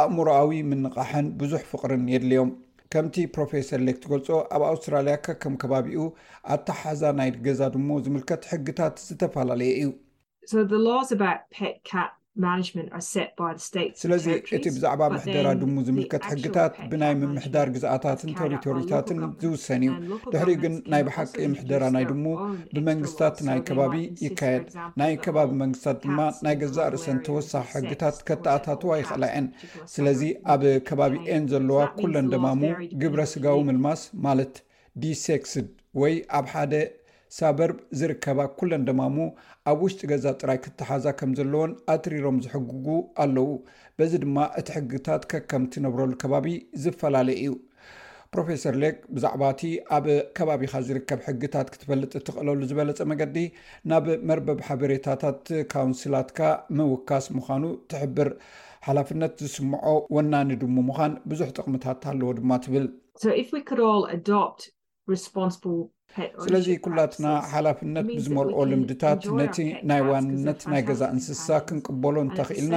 ኣእምሮኣዊ ምንቓሕን ብዙሕ ፍቕርን የድልዮም። ከምቲ ፕሮፌሰር ሌክ ትገልጾ፣ ኣብ ኣውስትራልያ ከከም ከባቢኡ ኣተሓሕዛ ናይ ገዛ ድሙ ዝምልከት ሕግታት ዝተፈላለየ እዩ። ስለዚ እቲ ብዛዕባ ምሕደራ ድሙ ዝምልከት ሕግታት ብናይ ምምሕዳር ግዝኣታትን ቶሪቶሪታትን ዝውሰን እዩ። ድሕሪኡ ግን ናይ ብሓቂ ምሕደራ ናይ ድሙ ብመንግስታት ናይ ከባቢ ይካየድ። ናይ ከባቢ መንግስታት ድማ ናይ ገዛእ ርእሰን ተወሳኺ ሕግታት ከተኣታትዋ ይኽእላ እየን። ስለዚ ኣብ ከባቢኤን ዘለዋ ኩለን ደማሙ ግብረ ስጋዊ ምልማስ ማለት ዲሴክስድ ወይ ኣብ ሓደ ሳበርብ ዝርከባ ኩለን ደማሙ ኣብ ውሽጢ ገዛ ጥራይ ክተሓዛ ከም ዘለወን ኣትሪሮም ዝሕግጉ ኣለዉ። በዚ ድማ እቲ ሕግታት ከከም ትነብረሉ ከባቢ ዝፈላለ እዩ። ፕሮፌሰር ሌክ ብዛዕባ እቲ ኣብ ከባቢኻ ዝርከብ ሕግታት ክትፈልጥ እትኽእለሉ ዝበለፀ መገዲ ናብ መርበብ ሓበሬታታት ካውንስላትካ ምውካስ ምዃኑ ትሕብር ሓላፍነት ዝስምዖ ወናኒ ድሙ ምዃን ብዙሕ ጥቕምታት ኣለዎ ድማ ትብል ስለዚ ኩላትና ሓላፍነት ብዝመልኦ ልምድታት ነቲ ናይ ዋንነት ናይ ገዛ እንስሳ ክንቅበሎ እንተኽኢልና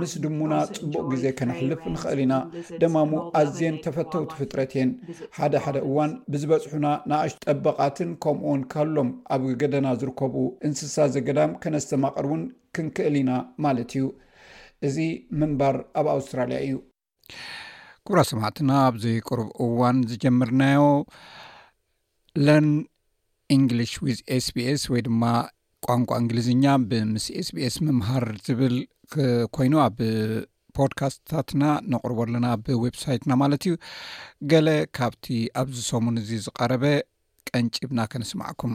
ምስ ድሙና ፅቡቅ ግዜ ከነሕልፍ ንኽእል ኢና ደማሙ ኣዝን ተፈተውቲ ፍጥረት እየን ሓደ ሓደ እዋን ብዝበፅሑና ንኣሽ ጠበቃትን ከምኡውን ከሎም ኣብ ገደና ዝርከቡ እንስሳ ዘገዳም ከነስተማቅር እውን ክንክእል ኢና ማለት እዩ እዚ ምንባር ኣብ ኣውስትራልያ እዩ ክብራ ሰማዕትና ኣብዚ ቅሩብ እዋን ዝጀምርናዮ ለን እንግሊሽ ዊዝ ስቢስ ወይ ድማ ቋንቋ እንግሊዝኛ ብምስ ስቢስ ምምሃር ዝብል ኮይኑ ኣብ ፖድካስትታትና ነቕርቦ ኣለና ብዌብሳይትና ማለት እዩ ገለ ካብቲ ኣብዚ ሰሙን እዚ ዝቐረበ ቀንጭብና ከነስማዕኩም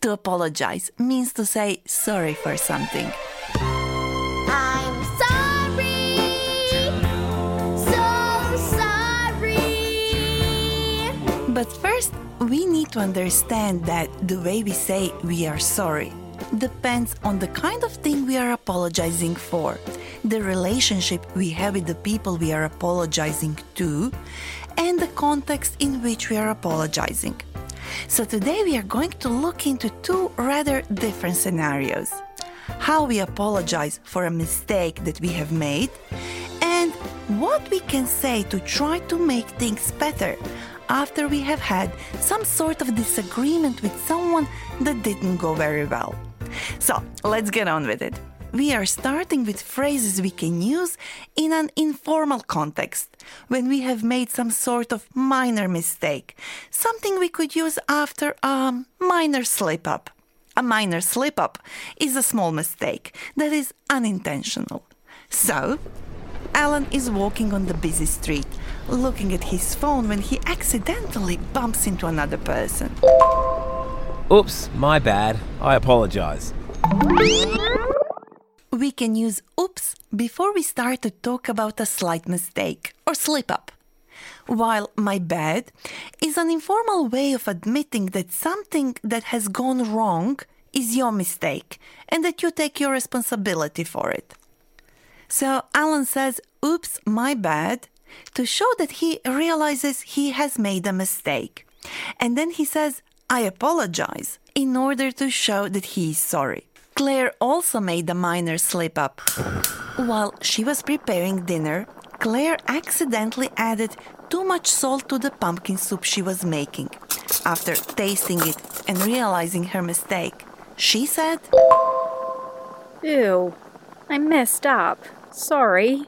to apologize means to say sorry for something i'm sory so sorrry but first we need to understand that the way we say we are sorry depends on the kind of thing we are apologizing for the relationship we have with the people we are apologizing to and the context in which we are apologizing so today we are going to look into two rather different scenarios how we apologize for a mistake that we have made and what we can say to try to make things better after we have had some sort of disagreement with someone that didn't go very well so let's get on with it we are starting with phrases we can use in an informal context when we have made some sort of minor mistake something we could use after a minor slip up a minor slip up is a small mistake that is unintentional so alan is walking on the busy street looking at his phone when he accidentally bumps into another person oops my bad i apologize we can use oops before we start to talk about a slight mistake or slip up while my bad is an informal way of admitting that something that has gone wrong is your mistake and that you take your responsibility for it so allan says oops my bad to show that he realizes he has made a mistake and then he says i apologize in order to show that he's sorry clare also made the miner slip up while she was preparing dinner claire accidentally added too much salt to the pumpkin soup she was making after tasting it and realizing her mistake she said o i messed up sorry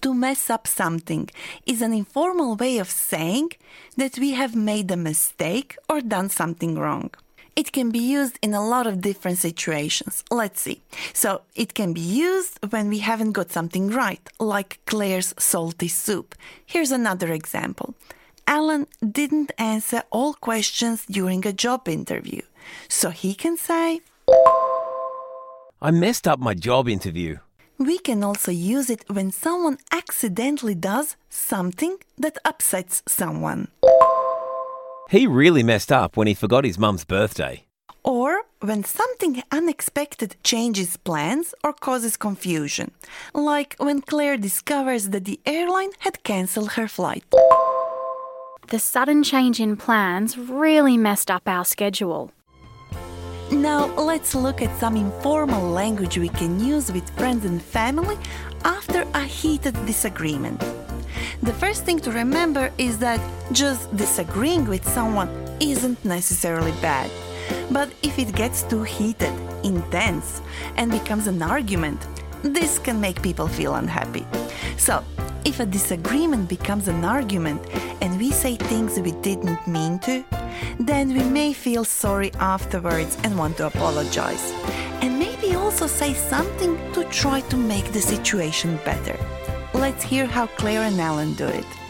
to mess up something is an informal way of saying that we have made a mistake or done something wrong it can be used in a lot of different situations let's see so it can be used when we haven't got something right like clare's salty soup here's another example allan didn't answer all questions during a job interview so he can say i messed up my job interview we can also use it when someone accidentally does something that upsets someone he really messed up when he forgot his mum's birthday or when something unexpected changes plans or causes confusion like when claire discovers that the airline had cancelled her flight the sudden changing plans really messed up our schedule now let's look at some informal language we can use with friends and family after a heated disagreement the first thing to remember is that just disagreeing with someone isn't necessarily bad but if it gets too heated intense and becomes an argument this can make people feel unhappy so if a disagreement becomes an argument and we say things we didn't mean to then we may feel sorry afterwards and want to apologize and maybe also say something to try to make the situation better let's hear how claire and alan do it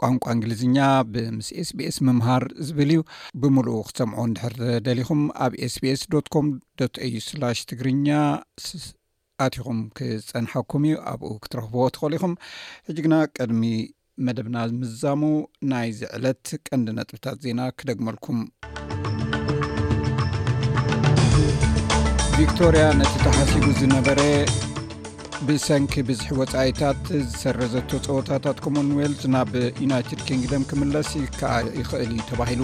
ቋንቋ እንግሊዝኛ ብምስ ስbስ ምምሃር ዝብል እዩ ብምልኡ ክትሰምዑ ንድሕር ደሊኹም ኣብ ስbስ ኮም ዩ ስላሽ ትግርኛ ኣትኹም ክፀንሐኩም እዩ ኣብኡ ክትረኽብዎ ትኽእሉ ኢኹም ሕጂ ግና ቅድሚ መደብና ምዛሙ ናይ ዝዕለት ቀንዲ ነጥብታት ዜና ክደግመልኩም ቪክቶርያ ነቲ ተሓሲቡ ዝነበረ ብሰንኪ ብዝሒ ወፃኢታት ዝሰረዘቶ ፀወታታት ኮሞን ዌልት ናብ ዩናይትድ ኪንግደም ክምለስ ይከኣል ይኽእል እዩ ተባሂሉ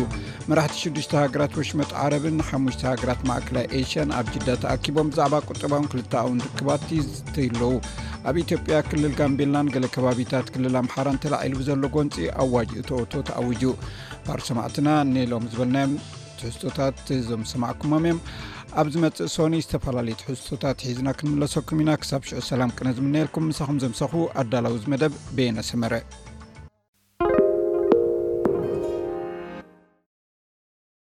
መራሕቲ ሽዱሽተ ሃገራት ወሽመጥ ዓረብን ሓሙሽተ ሃገራት ማእከላይ ኤሽያን ኣብ ጅዳ ተኣኪቦም ብዛዕባ ቁጠባውን ክልተኣውን ርክባት ይዝተዩ ኣለዉ ኣብ ኢትዮጵያ ክልል ጋምቤላን ገለ ከባቢታት ክልል ኣምሓራን ተላዒሉ ብዘሎ ጎንፂ ኣዋጅ እተኦቶ ተኣውጁ ባር ሰማዕትና ንሎም ዝበልናዮም ትሕዝቶታት እዞም ዝሰማዕኩሞም እዮም ኣብ ዝመፅእ ሶኒ ዝተፈላለዩ ትሕዝቶታት ሒዝና ክንምለሰኩም ኢና ክሳብ ሽዑ ሰላም ቅነ ዝምነየልኩም ምሳኹም ዘምሰኹ ኣዳላዊ ዝ መደብ ቤየነሰመረ